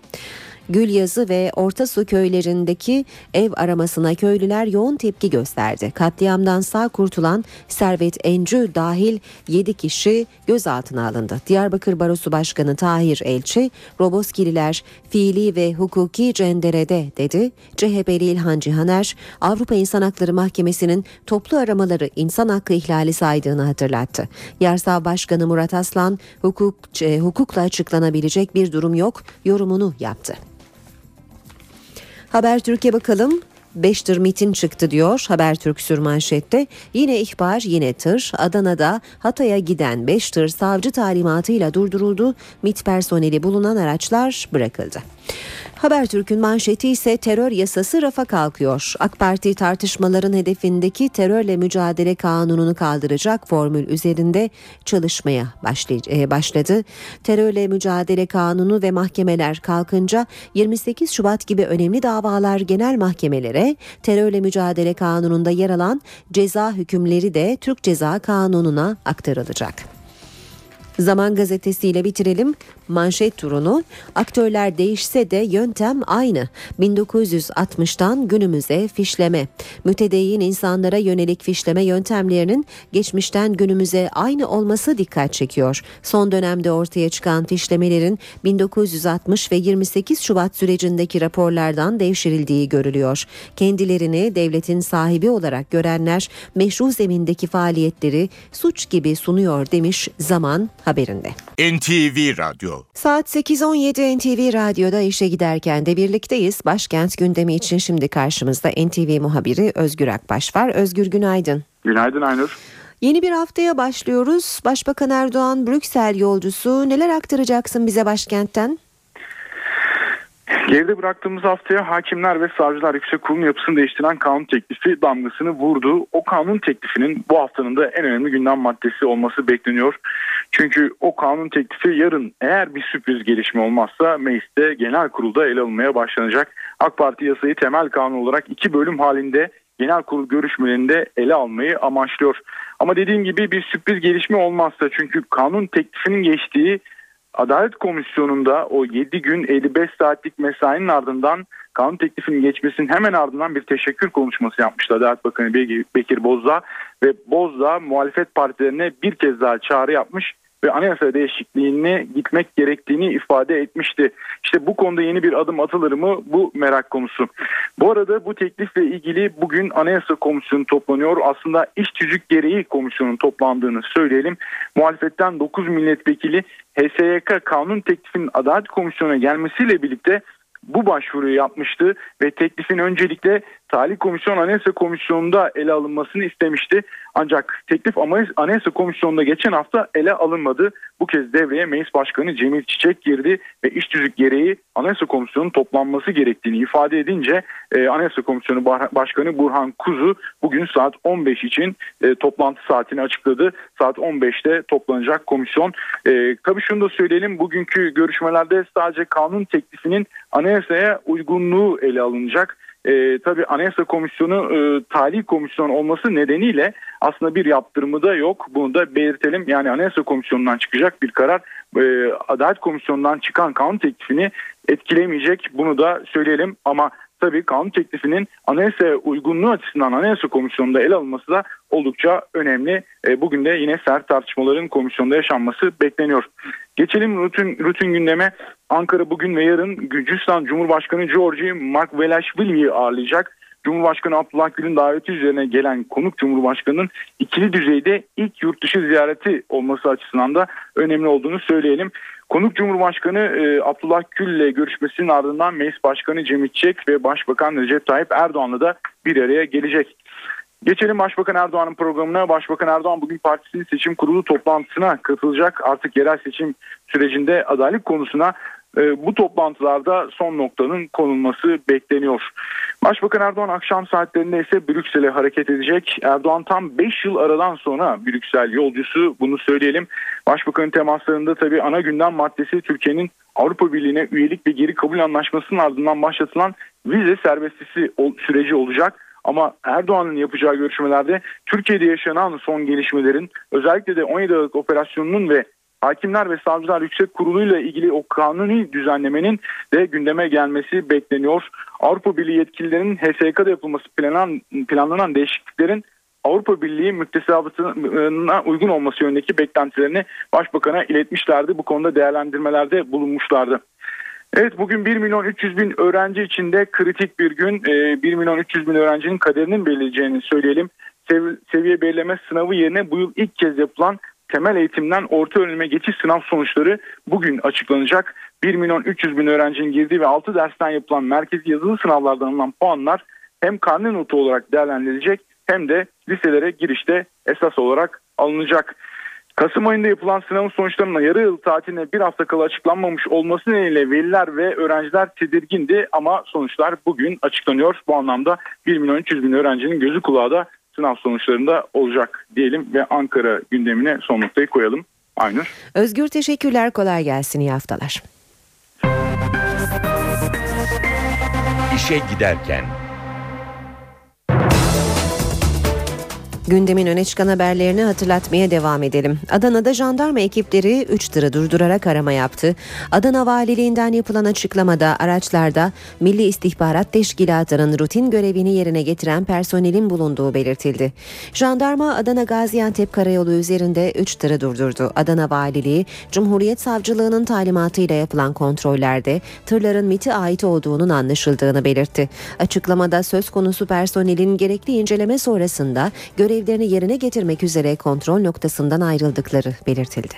Gülyazı ve Orta Su köylerindeki ev aramasına köylüler yoğun tepki gösterdi. Katliamdan sağ kurtulan Servet Encü dahil 7 kişi gözaltına alındı. Diyarbakır Barosu Başkanı Tahir Elçi, Roboskililer fiili ve hukuki cenderede dedi. CHP'li İlhan Cihaner, Avrupa İnsan Hakları Mahkemesi'nin toplu aramaları insan hakkı ihlali saydığını hatırlattı. Yarsav Başkanı Murat Aslan, hukuk, e, hukukla açıklanabilecek bir durum yok yorumunu yaptı. Haber Türkiye bakalım. 5 tır mitin çıktı diyor Habertürk sürmanşette. Yine ihbar yine tır. Adana'da Hatay'a giden 5 tır savcı talimatıyla durduruldu. MIT personeli bulunan araçlar bırakıldı. Habertürk'ün manşeti ise terör yasası rafa kalkıyor. AK Parti tartışmaların hedefindeki terörle mücadele kanununu kaldıracak formül üzerinde çalışmaya e, başladı. Terörle mücadele kanunu ve mahkemeler kalkınca 28 Şubat gibi önemli davalar genel mahkemelere, terörle mücadele kanununda yer alan ceza hükümleri de Türk Ceza Kanunu'na aktarılacak. Zaman gazetesiyle bitirelim manşet turunu. Aktörler değişse de yöntem aynı. 1960'tan günümüze fişleme. Mütedeyyin insanlara yönelik fişleme yöntemlerinin geçmişten günümüze aynı olması dikkat çekiyor. Son dönemde ortaya çıkan fişlemelerin 1960 ve 28 Şubat sürecindeki raporlardan devşirildiği görülüyor. Kendilerini devletin sahibi olarak görenler meşru zemindeki faaliyetleri suç gibi sunuyor demiş Zaman haberinde. NTV Radyo Saat 8.17 NTV Radyo'da işe giderken de birlikteyiz. Başkent gündemi için şimdi karşımızda NTV muhabiri Özgür Akbaş var. Özgür günaydın. Günaydın Aynur. Yeni bir haftaya başlıyoruz. Başbakan Erdoğan Brüksel yolcusu neler aktaracaksın bize başkentten? Geride bıraktığımız haftaya Hakimler ve Savcılar Yüksek Kurulu'nun yapısını değiştiren kanun teklifi damgasını vurdu. O kanun teklifinin bu haftanın da en önemli gündem maddesi olması bekleniyor. Çünkü o kanun teklifi yarın eğer bir sürpriz gelişme olmazsa mecliste genel kurulda ele alınmaya başlanacak. AK Parti yasayı temel kanun olarak iki bölüm halinde genel kurul görüşmelerinde ele almayı amaçlıyor. Ama dediğim gibi bir sürpriz gelişme olmazsa çünkü kanun teklifinin geçtiği Adalet Komisyonu'nda o 7 gün 55 saatlik mesainin ardından kanun teklifinin geçmesinin hemen ardından bir teşekkür konuşması yapmıştı Adalet Bakanı Bekir Bozdağ ve Bozdağ muhalefet partilerine bir kez daha çağrı yapmış ve anayasa değişikliğine gitmek gerektiğini ifade etmişti. İşte bu konuda yeni bir adım atılır mı bu merak konusu. Bu arada bu teklifle ilgili bugün Anayasa Komisyonu toplanıyor. Aslında iş tüzük gereği komisyonun toplandığını söyleyelim. Muhalefetten 9 milletvekili HSYK kanun teklifinin Adalet Komisyonu'na gelmesiyle birlikte bu başvuruyu yapmıştı ve teklifin öncelikle Talih Komisyon Anayasa Komisyonu'nda ele alınmasını istemişti. Ancak teklif Anayasa Komisyonu'nda geçen hafta ele alınmadı. Bu kez devreye Meclis Başkanı Cemil Çiçek girdi ve iş tüzük gereği Anayasa Komisyonu'nun toplanması gerektiğini ifade edince e, Anayasa Komisyonu Başkanı Burhan Kuzu bugün saat 15 için e, toplantı saatini açıkladı. Saat 15'te toplanacak komisyon. E, tabii şunu da söyleyelim bugünkü görüşmelerde sadece kanun teklifinin anayasaya uygunluğu ele alınacak e, tabii Anayasa Komisyonu e, tali komisyon olması nedeniyle aslında bir yaptırımı da yok. Bunu da belirtelim. Yani Anayasa Komisyonu'ndan çıkacak bir karar e, Adalet Komisyonu'ndan çıkan kanun teklifini etkilemeyecek. Bunu da söyleyelim ama tabii kanun teklifinin anayasa uygunluğu açısından anayasa komisyonunda ele alınması da oldukça önemli. E, bugün de yine sert tartışmaların komisyonda yaşanması bekleniyor. Geçelim rutin, rutin gündeme. Ankara bugün ve yarın Gürcistan Cumhurbaşkanı Georgi Margvelashvili'yi ağırlayacak. Cumhurbaşkanı Abdullah Gül'ün daveti üzerine gelen konuk Cumhurbaşkanı'nın ikili düzeyde ilk yurt dışı ziyareti olması açısından da önemli olduğunu söyleyelim. Konuk Cumhurbaşkanı e, Abdullah Gül ile görüşmesinin ardından Meclis Başkanı Cemil Çek ve Başbakan Recep Tayyip Erdoğan'la da bir araya gelecek. Geçelim Başbakan Erdoğan'ın programına. Başbakan Erdoğan bugün partisinin seçim kurulu toplantısına katılacak. Artık yerel seçim sürecinde adaylık konusuna bu toplantılarda son noktanın konulması bekleniyor. Başbakan Erdoğan akşam saatlerinde ise Brüksel'e hareket edecek. Erdoğan tam 5 yıl aradan sonra Brüksel yolcusu bunu söyleyelim. Başbakanın temaslarında tabii ana gündem maddesi Türkiye'nin Avrupa Birliği'ne üyelik ve geri kabul anlaşmasının ardından başlatılan vize serbestisi süreci olacak. Ama Erdoğan'ın yapacağı görüşmelerde Türkiye'de yaşanan son gelişmelerin özellikle de 17 Aralık operasyonunun ve Hakimler ve Savcılar Yüksek Kurulu ile ilgili o kanuni düzenlemenin de gündeme gelmesi bekleniyor. Avrupa Birliği yetkililerinin HSK'da yapılması planlanan, planlanan değişikliklerin Avrupa Birliği müktesebatına uygun olması yönündeki beklentilerini Başbakan'a iletmişlerdi. Bu konuda değerlendirmelerde bulunmuşlardı. Evet bugün 1 milyon 300 bin öğrenci için de kritik bir gün. 1 ee, milyon 300 bin öğrencinin kaderinin belirleyeceğini söyleyelim. Seviye belirleme sınavı yerine bu yıl ilk kez yapılan temel eğitimden orta öğrenime geçiş sınav sonuçları bugün açıklanacak. 1 milyon 300 bin öğrencinin girdiği ve 6 dersten yapılan merkezi yazılı sınavlardan alınan puanlar hem karne notu olarak değerlendirilecek hem de liselere girişte esas olarak alınacak. Kasım ayında yapılan sınavın sonuçlarının yarı yıl tatiline bir hafta kala açıklanmamış olması nedeniyle veliler ve öğrenciler tedirgindi ama sonuçlar bugün açıklanıyor. Bu anlamda 1 milyon 300 bin öğrencinin gözü kulağı da sınav sonuçlarında olacak diyelim ve Ankara gündemine son noktayı koyalım. Aynur. Özgür teşekkürler kolay gelsin iyi haftalar. İşe giderken Gündemin öne çıkan haberlerini hatırlatmaya devam edelim. Adana'da jandarma ekipleri 3 tırı durdurarak arama yaptı. Adana Valiliğinden yapılan açıklamada araçlarda Milli İstihbarat Teşkilatı'nın rutin görevini yerine getiren personelin bulunduğu belirtildi. Jandarma Adana Gaziantep Karayolu üzerinde 3 tırı durdurdu. Adana Valiliği Cumhuriyet Savcılığı'nın talimatıyla yapılan kontrollerde tırların MIT'e ait olduğunun anlaşıldığını belirtti. Açıklamada söz konusu personelin gerekli inceleme sonrasında görev görevlerini yerine getirmek üzere kontrol noktasından ayrıldıkları belirtildi.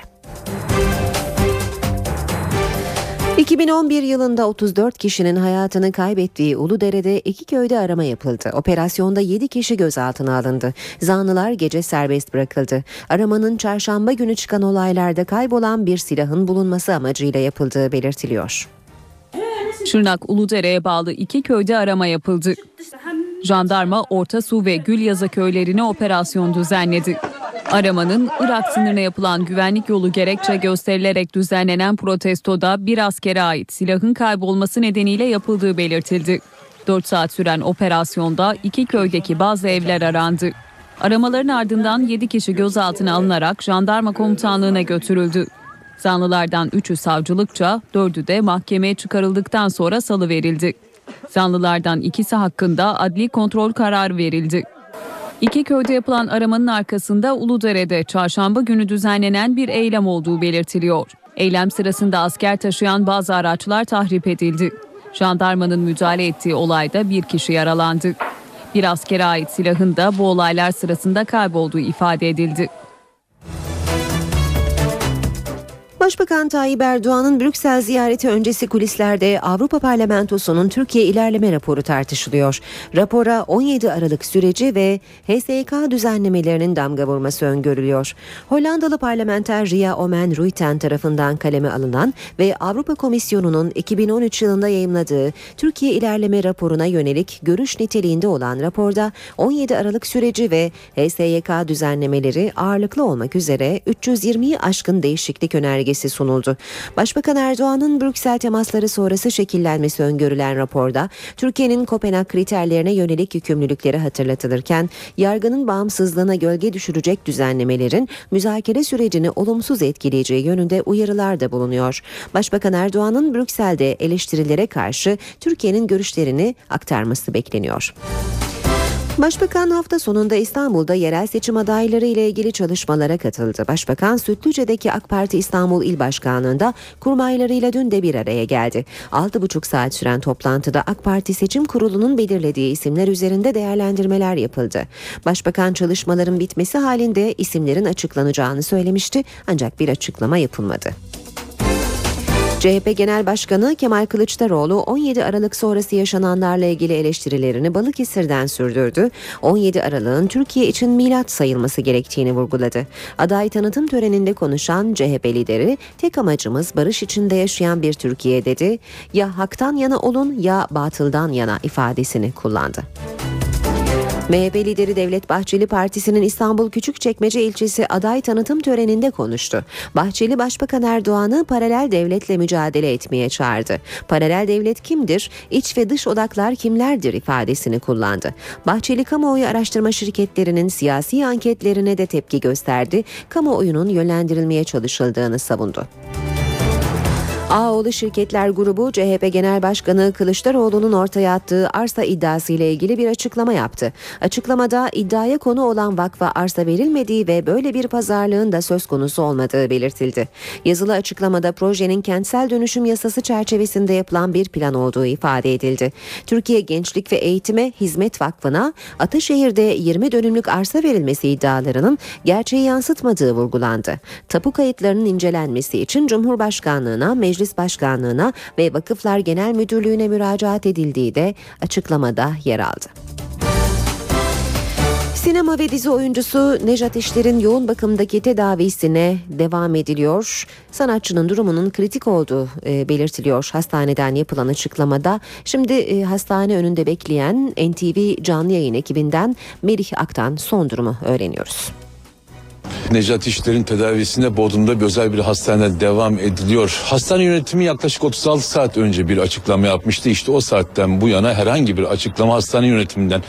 2011 yılında 34 kişinin hayatını kaybettiği Uludere'de iki köyde arama yapıldı. Operasyonda 7 kişi gözaltına alındı. Zanlılar gece serbest bırakıldı. Aramanın çarşamba günü çıkan olaylarda kaybolan bir silahın bulunması amacıyla yapıldığı belirtiliyor. Şırnak Uludere'ye bağlı iki köyde arama yapıldı. Jandarma Orta Su ve Gülyaza köylerine operasyon düzenledi. Aramanın Irak sınırına yapılan güvenlik yolu gerekçe gösterilerek düzenlenen protestoda bir askere ait silahın kaybolması nedeniyle yapıldığı belirtildi. 4 saat süren operasyonda iki köydeki bazı evler arandı. Aramaların ardından 7 kişi gözaltına alınarak jandarma komutanlığına götürüldü. Zanlılardan 3'ü savcılıkça, 4'ü de mahkemeye çıkarıldıktan sonra salı verildi. Zanlılardan ikisi hakkında adli kontrol kararı verildi. İki köyde yapılan aramanın arkasında Uludere'de çarşamba günü düzenlenen bir eylem olduğu belirtiliyor. Eylem sırasında asker taşıyan bazı araçlar tahrip edildi. Jandarmanın müdahale ettiği olayda bir kişi yaralandı. Bir askere ait silahın da bu olaylar sırasında kaybolduğu ifade edildi. Başbakan Tayyip Erdoğan'ın Brüksel ziyareti öncesi kulislerde Avrupa Parlamentosu'nun Türkiye ilerleme raporu tartışılıyor. Rapora 17 Aralık süreci ve HSK düzenlemelerinin damga vurması öngörülüyor. Hollandalı parlamenter Ria Omen Ruiten tarafından kaleme alınan ve Avrupa Komisyonu'nun 2013 yılında yayımladığı Türkiye ilerleme raporuna yönelik görüş niteliğinde olan raporda 17 Aralık süreci ve HSYK düzenlemeleri ağırlıklı olmak üzere 320'yi aşkın değişiklik önergesi sunuldu. Başbakan Erdoğan'ın Brüksel temasları sonrası şekillenmesi öngörülen raporda Türkiye'nin Kopenhag kriterlerine yönelik yükümlülükleri hatırlatılırken yargının bağımsızlığına gölge düşürecek düzenlemelerin müzakere sürecini olumsuz etkileyeceği yönünde uyarılar da bulunuyor. Başbakan Erdoğan'ın Brüksel'de eleştirilere karşı Türkiye'nin görüşlerini aktarması bekleniyor. Başbakan hafta sonunda İstanbul'da yerel seçim adayları ile ilgili çalışmalara katıldı. Başbakan Sütlüce'deki AK Parti İstanbul İl Başkanlığı'nda kurmaylarıyla dün de bir araya geldi. 6,5 saat süren toplantıda AK Parti Seçim Kurulu'nun belirlediği isimler üzerinde değerlendirmeler yapıldı. Başbakan çalışmaların bitmesi halinde isimlerin açıklanacağını söylemişti ancak bir açıklama yapılmadı. CHP Genel Başkanı Kemal Kılıçdaroğlu 17 Aralık sonrası yaşananlarla ilgili eleştirilerini Balıkesir'den sürdürdü. 17 Aralık'ın Türkiye için milat sayılması gerektiğini vurguladı. Aday tanıtım töreninde konuşan CHP lideri tek amacımız barış içinde yaşayan bir Türkiye dedi. Ya haktan yana olun ya batıldan yana ifadesini kullandı. MHP lideri Devlet Bahçeli Partisi'nin İstanbul Küçükçekmece ilçesi aday tanıtım töreninde konuştu. Bahçeli Başbakan Erdoğan'ı paralel devletle mücadele etmeye çağırdı. Paralel devlet kimdir? İç ve dış odaklar kimlerdir ifadesini kullandı. Bahçeli kamuoyu araştırma şirketlerinin siyasi anketlerine de tepki gösterdi. Kamuoyunun yönlendirilmeye çalışıldığını savundu. Ağoğlu Şirketler Grubu CHP Genel Başkanı Kılıçdaroğlu'nun ortaya attığı arsa iddiası ile ilgili bir açıklama yaptı. Açıklamada iddiaya konu olan vakfa arsa verilmediği ve böyle bir pazarlığın da söz konusu olmadığı belirtildi. Yazılı açıklamada projenin kentsel dönüşüm yasası çerçevesinde yapılan bir plan olduğu ifade edildi. Türkiye Gençlik ve Eğitime Hizmet Vakfı'na Ataşehir'de 20 dönümlük arsa verilmesi iddialarının gerçeği yansıtmadığı vurgulandı. Tapu kayıtlarının incelenmesi için Cumhurbaşkanlığına, Meclis Başkanlığına ve Vakıflar Genel Müdürlüğü'ne müracaat edildiği de açıklamada yer aldı. Sinema ve dizi oyuncusu Nejat İşler'in yoğun bakımdaki tedavisine devam ediliyor. Sanatçının durumunun kritik olduğu e, belirtiliyor hastaneden yapılan açıklamada. Şimdi e, hastane önünde bekleyen NTV canlı yayın ekibinden Melih Ak'tan son durumu öğreniyoruz. Necat İşler'in tedavisine Bodrum'da bir özel bir hastanede devam ediliyor. Hastane yönetimi yaklaşık 36 saat önce bir açıklama yapmıştı. İşte o saatten bu yana herhangi bir açıklama hastane yönetiminden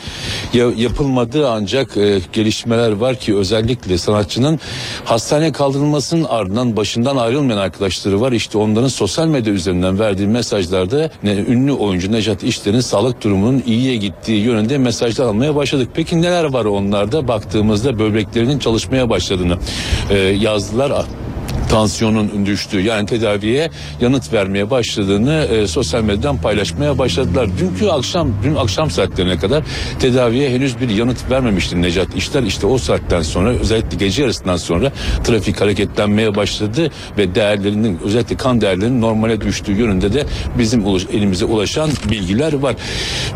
ya- yapılmadı ancak e, gelişmeler var ki özellikle sanatçının hastaneye kaldırılmasının ardından başından ayrılmayan arkadaşları var. İşte onların sosyal medya üzerinden verdiği mesajlarda ne, ünlü oyuncu Necat İşler'in sağlık durumunun iyiye gittiği yönünde mesajlar almaya başladık. Peki neler var onlarda? Baktığımızda böbreklerinin çalışmaya başladığını e, yazdılar tansiyonun düştüğü yani tedaviye yanıt vermeye başladığını e, sosyal medyadan paylaşmaya başladılar. Dünkü akşam dün akşam saatlerine kadar tedaviye henüz bir yanıt vermemişti Necat İşler. İşte o saatten sonra özellikle gece yarısından sonra trafik hareketlenmeye başladı ve değerlerinin özellikle kan değerlerinin normale düştüğü yönünde de bizim ulaş, elimize ulaşan bilgiler var.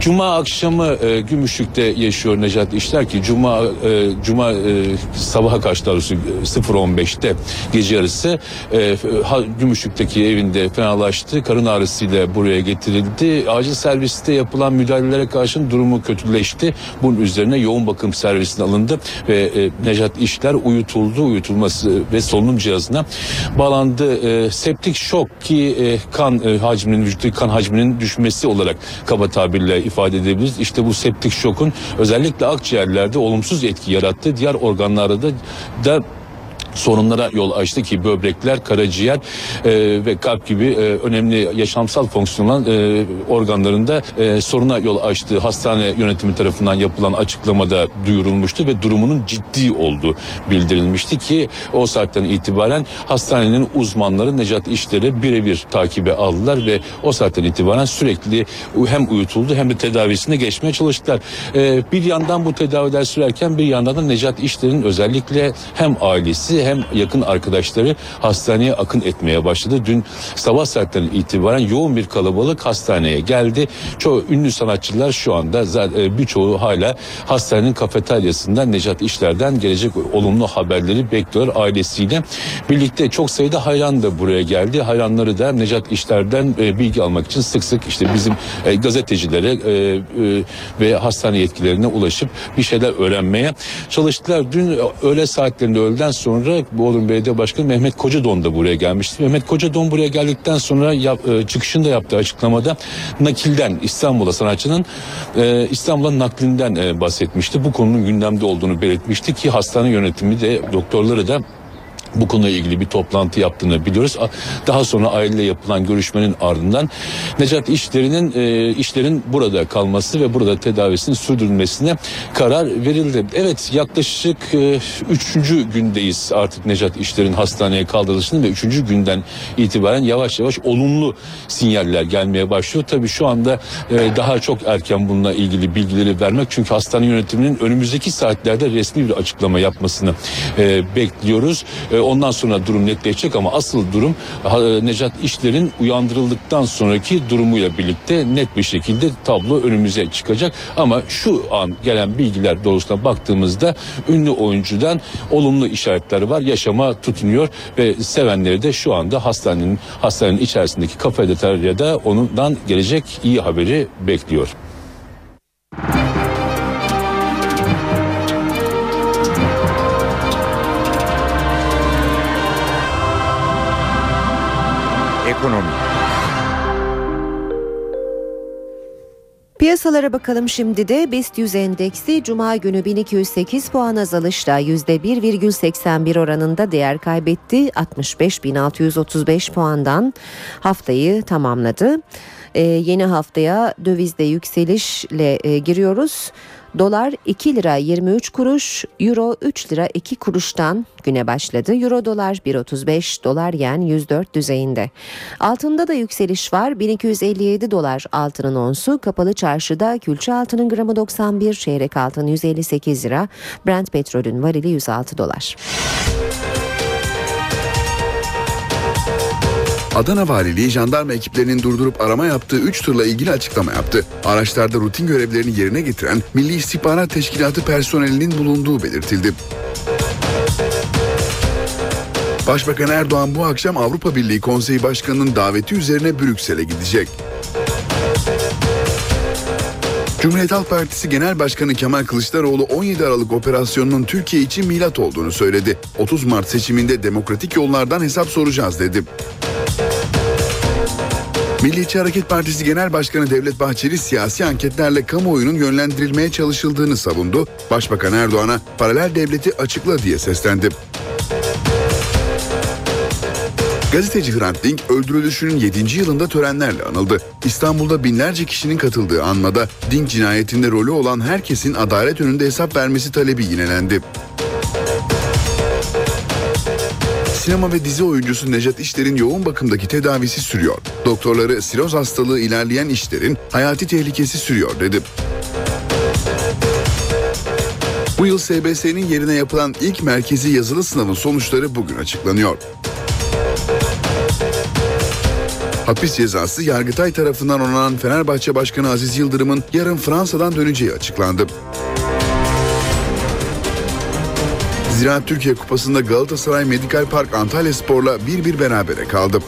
Cuma akşamı e, Gümüşlük'te yaşıyor Necat İşler ki Cuma e, Cuma e, sabaha karşı daha doğrusu e, 0.15'te gece yarısı e, ha, Gümüşlük'teki evinde fenalaştı. Karın ağrısıyla buraya getirildi. Acil serviste yapılan müdahalelere karşın durumu kötüleşti. Bunun üzerine yoğun bakım servisine alındı ve e, Necat İşler uyutuldu. Uyutulması ve solunum cihazına bağlandı. E, septik şok ki e, kan e, hacminin vücuttaki kan hacminin düşmesi olarak kaba tabirle ifade edebiliriz. İşte bu septik şokun özellikle akciğerlerde olumsuz etki yarattı. Diğer organlarda da, da sorunlara yol açtı ki böbrekler, karaciğer e, ve kalp gibi e, önemli yaşamsal fonksiyonel e, organlarında e, soruna yol açtığı hastane yönetimi tarafından yapılan açıklamada duyurulmuştu ve durumunun ciddi olduğu bildirilmişti ki o saatten itibaren hastanenin uzmanları Necat İşler'i birebir takibe aldılar ve o saatten itibaren sürekli hem uyutuldu hem de tedavisine geçmeye çalıştılar. E, bir yandan bu tedaviler sürerken bir yandan da Necat İşler'in özellikle hem ailesi hem yakın arkadaşları hastaneye akın etmeye başladı. Dün sabah saatlerinden itibaren yoğun bir kalabalık hastaneye geldi. Çoğu ünlü sanatçılar şu anda e, birçoğu hala hastanenin kafeteryasından Necat İşler'den gelecek olumlu haberleri bekliyor ailesiyle. Birlikte çok sayıda hayran da buraya geldi. Hayranları da Necat İşler'den e, bilgi almak için sık sık işte bizim e, gazetecilere ve hastane yetkilerine ulaşıp bir şeyler öğrenmeye çalıştılar. Dün öğle saatlerinde öğleden sonra Bolu Belediye Başkanı Mehmet Kocadon da buraya gelmişti. Mehmet Kocadon buraya geldikten sonra yap, e, çıkışında yaptığı açıklamada nakilden İstanbul'a sanatçının e, İstanbul'a naklinden e, bahsetmişti. Bu konunun gündemde olduğunu belirtmişti ki hastane yönetimi de doktorları da bu konuyla ilgili bir toplantı yaptığını biliyoruz. Daha sonra aileyle yapılan görüşmenin ardından Necat işlerinin e, işlerin burada kalması ve burada tedavisinin sürdürülmesine karar verildi. Evet yaklaşık e, üçüncü gündeyiz artık Necat işlerin hastaneye kaldırılışının ve üçüncü günden itibaren yavaş yavaş olumlu sinyaller gelmeye başlıyor. Tabii şu anda e, daha çok erken bununla ilgili bilgileri vermek çünkü hastane yönetiminin önümüzdeki saatlerde resmi bir açıklama yapmasını e, bekliyoruz. E, ondan sonra durum netleşecek ama asıl durum Necat İşler'in uyandırıldıktan sonraki durumuyla birlikte net bir şekilde tablo önümüze çıkacak. Ama şu an gelen bilgiler doğrusuna baktığımızda ünlü oyuncudan olumlu işaretler var. Yaşama tutunuyor ve sevenleri de şu anda hastanenin hastanenin içerisindeki kafeteryada onundan gelecek iyi haberi bekliyor. Piyasalara bakalım şimdi de BIST 100 endeksi Cuma günü 1208 puan azalışla %1,81 oranında değer kaybetti. 65.635 puandan haftayı tamamladı. Ee, yeni haftaya dövizde yükselişle e, giriyoruz. Dolar 2 lira 23 kuruş, Euro 3 lira 2 kuruştan güne başladı. Euro dolar 1.35, dolar yen 104 düzeyinde. Altında da yükseliş var. 1257 dolar altının onsu. Kapalı çarşıda külçe altının gramı 91, çeyrek altın 158 lira. Brent petrolün varili 106 dolar. Adana Valiliği jandarma ekiplerinin durdurup arama yaptığı 3 tırla ilgili açıklama yaptı. Araçlarda rutin görevlerini yerine getiren Milli İstihbarat Teşkilatı personelinin bulunduğu belirtildi. Başbakan Erdoğan bu akşam Avrupa Birliği Konseyi Başkanı'nın daveti üzerine Brüksel'e gidecek. Cumhuriyet Halk Partisi Genel Başkanı Kemal Kılıçdaroğlu 17 Aralık operasyonunun Türkiye için milat olduğunu söyledi. 30 Mart seçiminde demokratik yollardan hesap soracağız dedi. Milliyetçi Hareket Partisi Genel Başkanı Devlet Bahçeli siyasi anketlerle kamuoyunun yönlendirilmeye çalışıldığını savundu. Başbakan Erdoğan'a paralel devleti açıkla diye seslendi. Gazeteci Hrant Dink öldürülüşünün 7. yılında törenlerle anıldı. İstanbul'da binlerce kişinin katıldığı anmada Dink cinayetinde rolü olan herkesin adalet önünde hesap vermesi talebi yinelendi. Sinema ve dizi oyuncusu Necat İşler'in yoğun bakımdaki tedavisi sürüyor. Doktorları siroz hastalığı ilerleyen İşler'in hayati tehlikesi sürüyor dedi. Bu yıl SBS'nin yerine yapılan ilk merkezi yazılı sınavın sonuçları bugün açıklanıyor. Hapis cezası Yargıtay tarafından onanan Fenerbahçe Başkanı Aziz Yıldırım'ın yarın Fransa'dan döneceği açıklandı. Ziraat Türkiye Kupası'nda Galatasaray Medikal Park Antalya Spor'la 1-1 berabere kaldı.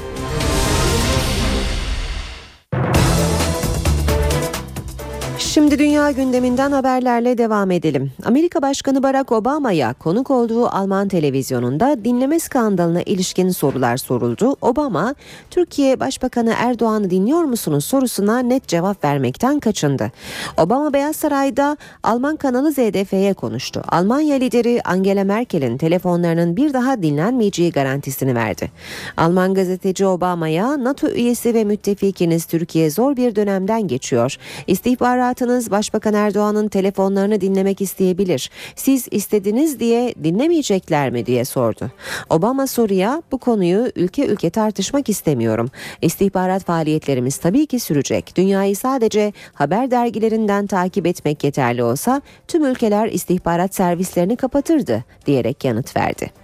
Şimdi dünya gündeminden haberlerle devam edelim. Amerika Başkanı Barack Obama'ya konuk olduğu Alman televizyonunda dinleme skandalına ilişkin sorular soruldu. Obama, Türkiye Başbakanı Erdoğan'ı dinliyor musunuz sorusuna net cevap vermekten kaçındı. Obama Beyaz Saray'da Alman kanalı ZDF'ye konuştu. Almanya lideri Angela Merkel'in telefonlarının bir daha dinlenmeyeceği garantisini verdi. Alman gazeteci Obama'ya NATO üyesi ve müttefikiniz Türkiye zor bir dönemden geçiyor. İstihbaratınız Başbakan Erdoğan'ın telefonlarını dinlemek isteyebilir. Siz istediniz diye dinlemeyecekler mi diye sordu. Obama soruya bu konuyu ülke ülke tartışmak istemiyorum. İstihbarat faaliyetlerimiz tabii ki sürecek. Dünyayı sadece haber dergilerinden takip etmek yeterli olsa tüm ülkeler istihbarat servislerini kapatırdı diyerek yanıt verdi.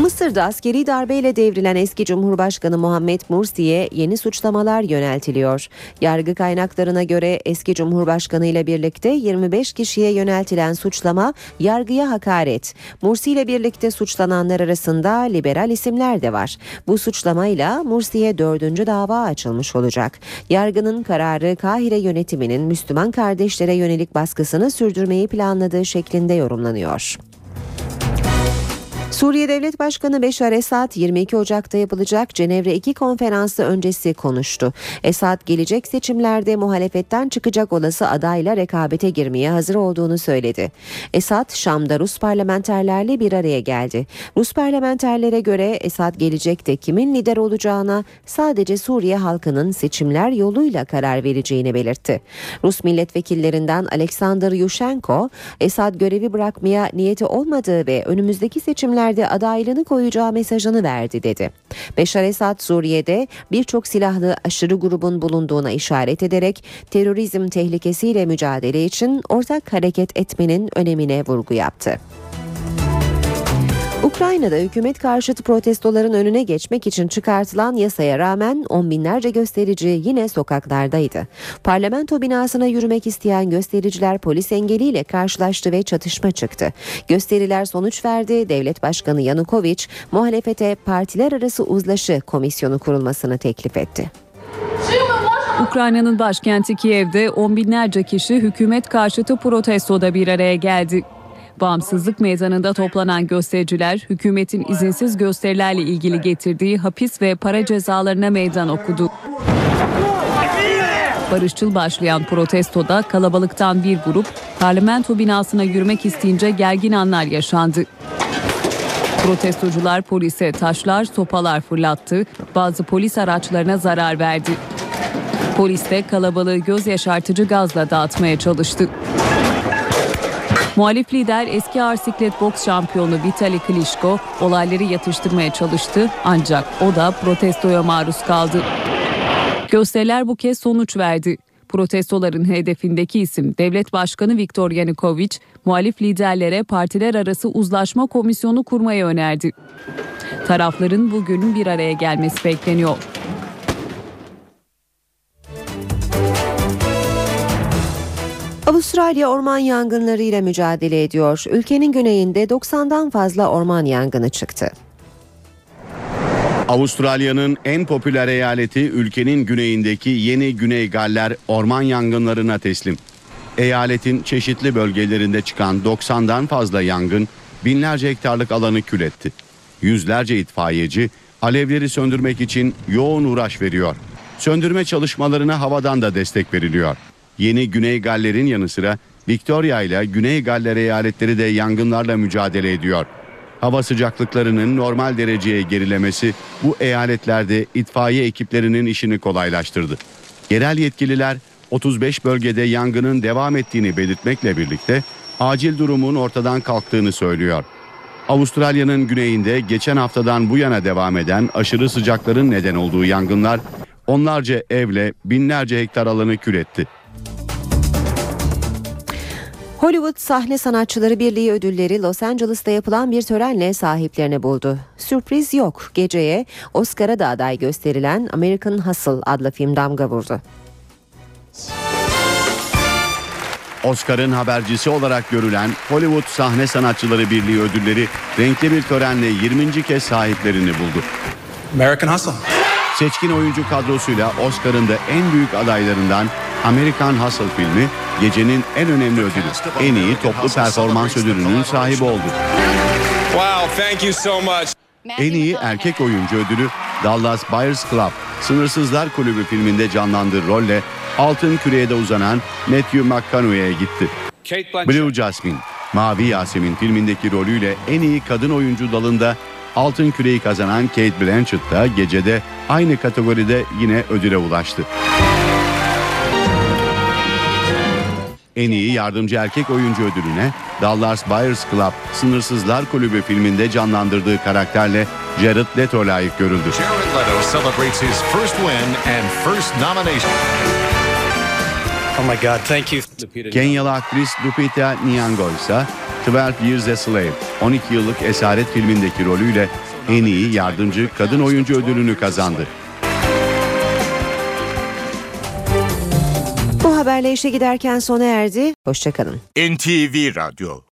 Mısır'da askeri darbeyle devrilen eski Cumhurbaşkanı Muhammed Mursi'ye yeni suçlamalar yöneltiliyor. Yargı kaynaklarına göre eski Cumhurbaşkanı ile birlikte 25 kişiye yöneltilen suçlama yargıya hakaret. Mursi ile birlikte suçlananlar arasında liberal isimler de var. Bu suçlamayla Mursi'ye dördüncü dava açılmış olacak. Yargının kararı Kahire yönetiminin Müslüman kardeşlere yönelik baskısını sürdürmeyi planladığı şeklinde yorumlanıyor. Suriye Devlet Başkanı Beşar Esad 22 Ocak'ta yapılacak Cenevre 2 konferansı öncesi konuştu. Esad gelecek seçimlerde muhalefetten çıkacak olası adayla rekabete girmeye hazır olduğunu söyledi. Esad Şam'da Rus parlamenterlerle bir araya geldi. Rus parlamenterlere göre Esad gelecekte kimin lider olacağına sadece Suriye halkının seçimler yoluyla karar vereceğini belirtti. Rus milletvekillerinden Alexander Yushenko, Esad görevi bırakmaya niyeti olmadığı ve önümüzdeki seçimler seçimlerde adaylığını koyacağı mesajını verdi dedi. Beşar Esad Suriye'de birçok silahlı aşırı grubun bulunduğuna işaret ederek terörizm tehlikesiyle mücadele için ortak hareket etmenin önemine vurgu yaptı. Ukrayna'da hükümet karşıtı protestoların önüne geçmek için çıkartılan yasaya rağmen on binlerce gösterici yine sokaklardaydı. Parlamento binasına yürümek isteyen göstericiler polis engeliyle karşılaştı ve çatışma çıktı. Gösteriler sonuç verdi. Devlet Başkanı Yanukovic muhalefete partiler arası uzlaşı komisyonu kurulmasını teklif etti. Ukrayna'nın başkenti Kiev'de on binlerce kişi hükümet karşıtı protestoda bir araya geldi. Bağımsızlık meydanında toplanan göstericiler hükümetin izinsiz gösterilerle ilgili getirdiği hapis ve para cezalarına meydan okudu. Barışçıl başlayan protestoda kalabalıktan bir grup parlamento binasına yürümek isteyince gergin anlar yaşandı. Protestocular polise taşlar, sopalar fırlattı, bazı polis araçlarına zarar verdi. Polis de kalabalığı göz yaşartıcı gazla dağıtmaya çalıştı. Muhalif lider eski ağır siklet boks şampiyonu Vitali Klitschko olayları yatıştırmaya çalıştı ancak o da protestoya maruz kaldı. Gösteriler bu kez sonuç verdi. Protestoların hedefindeki isim Devlet Başkanı Viktor Yanukovych, muhalif liderlere partiler arası uzlaşma komisyonu kurmayı önerdi. Tarafların bugün bir araya gelmesi bekleniyor. Avustralya orman yangınları ile mücadele ediyor. Ülkenin güneyinde 90'dan fazla orman yangını çıktı. Avustralya'nın en popüler eyaleti ülkenin güneyindeki Yeni Güney Galler orman yangınlarına teslim. Eyaletin çeşitli bölgelerinde çıkan 90'dan fazla yangın binlerce hektarlık alanı kül etti. Yüzlerce itfaiyeci alevleri söndürmek için yoğun uğraş veriyor. Söndürme çalışmalarına havadan da destek veriliyor. Yeni Güney Galler'in yanı sıra Victoria ile Güney Galler eyaletleri de yangınlarla mücadele ediyor. Hava sıcaklıklarının normal dereceye gerilemesi bu eyaletlerde itfaiye ekiplerinin işini kolaylaştırdı. Yerel yetkililer 35 bölgede yangının devam ettiğini belirtmekle birlikte acil durumun ortadan kalktığını söylüyor. Avustralya'nın güneyinde geçen haftadan bu yana devam eden aşırı sıcakların neden olduğu yangınlar onlarca evle binlerce hektar alanı kül etti. Hollywood Sahne Sanatçıları Birliği ödülleri Los Angeles'ta yapılan bir törenle sahiplerini buldu. Sürpriz yok. Geceye Oscar'a da aday gösterilen American Hustle adlı film damga vurdu. Oscar'ın habercisi olarak görülen Hollywood Sahne Sanatçıları Birliği ödülleri renkli bir törenle 20. kez sahiplerini buldu. American Hustle. Seçkin oyuncu kadrosuyla Oscar'ın da en büyük adaylarından American Hustle filmi gecenin en önemli ödülü. En iyi toplu performans ödülünün sahibi oldu. Wow, thank you so much. En iyi erkek oyuncu ödülü Dallas Buyers Club, Sınırsızlar Kulübü filminde canlandığı rolle altın küreye de uzanan Matthew McConaughey'e gitti. Kate Blanchett. Blue Jasmine, Mavi Yasemin filmindeki rolüyle en iyi kadın oyuncu dalında altın küreyi kazanan Kate Blanchett da gecede aynı kategoride yine ödüle ulaştı. En iyi yardımcı erkek oyuncu ödülüne Dallas Buyers Club Sınırsızlar Kulübü filminde canlandırdığı karakterle Jared Leto layık görüldü. Jared Leto celebrates his first win and first nomination. Oh my God, thank you. Kenyalı aktris Lupita Nyong'o ise 12 Years a Slave, 12 yıllık esaret filmindeki rolüyle en iyi yardımcı kadın oyuncu ödülünü kazandı. Haberle işe giderken sona erdi. Hoşçakalın. NTV Radyo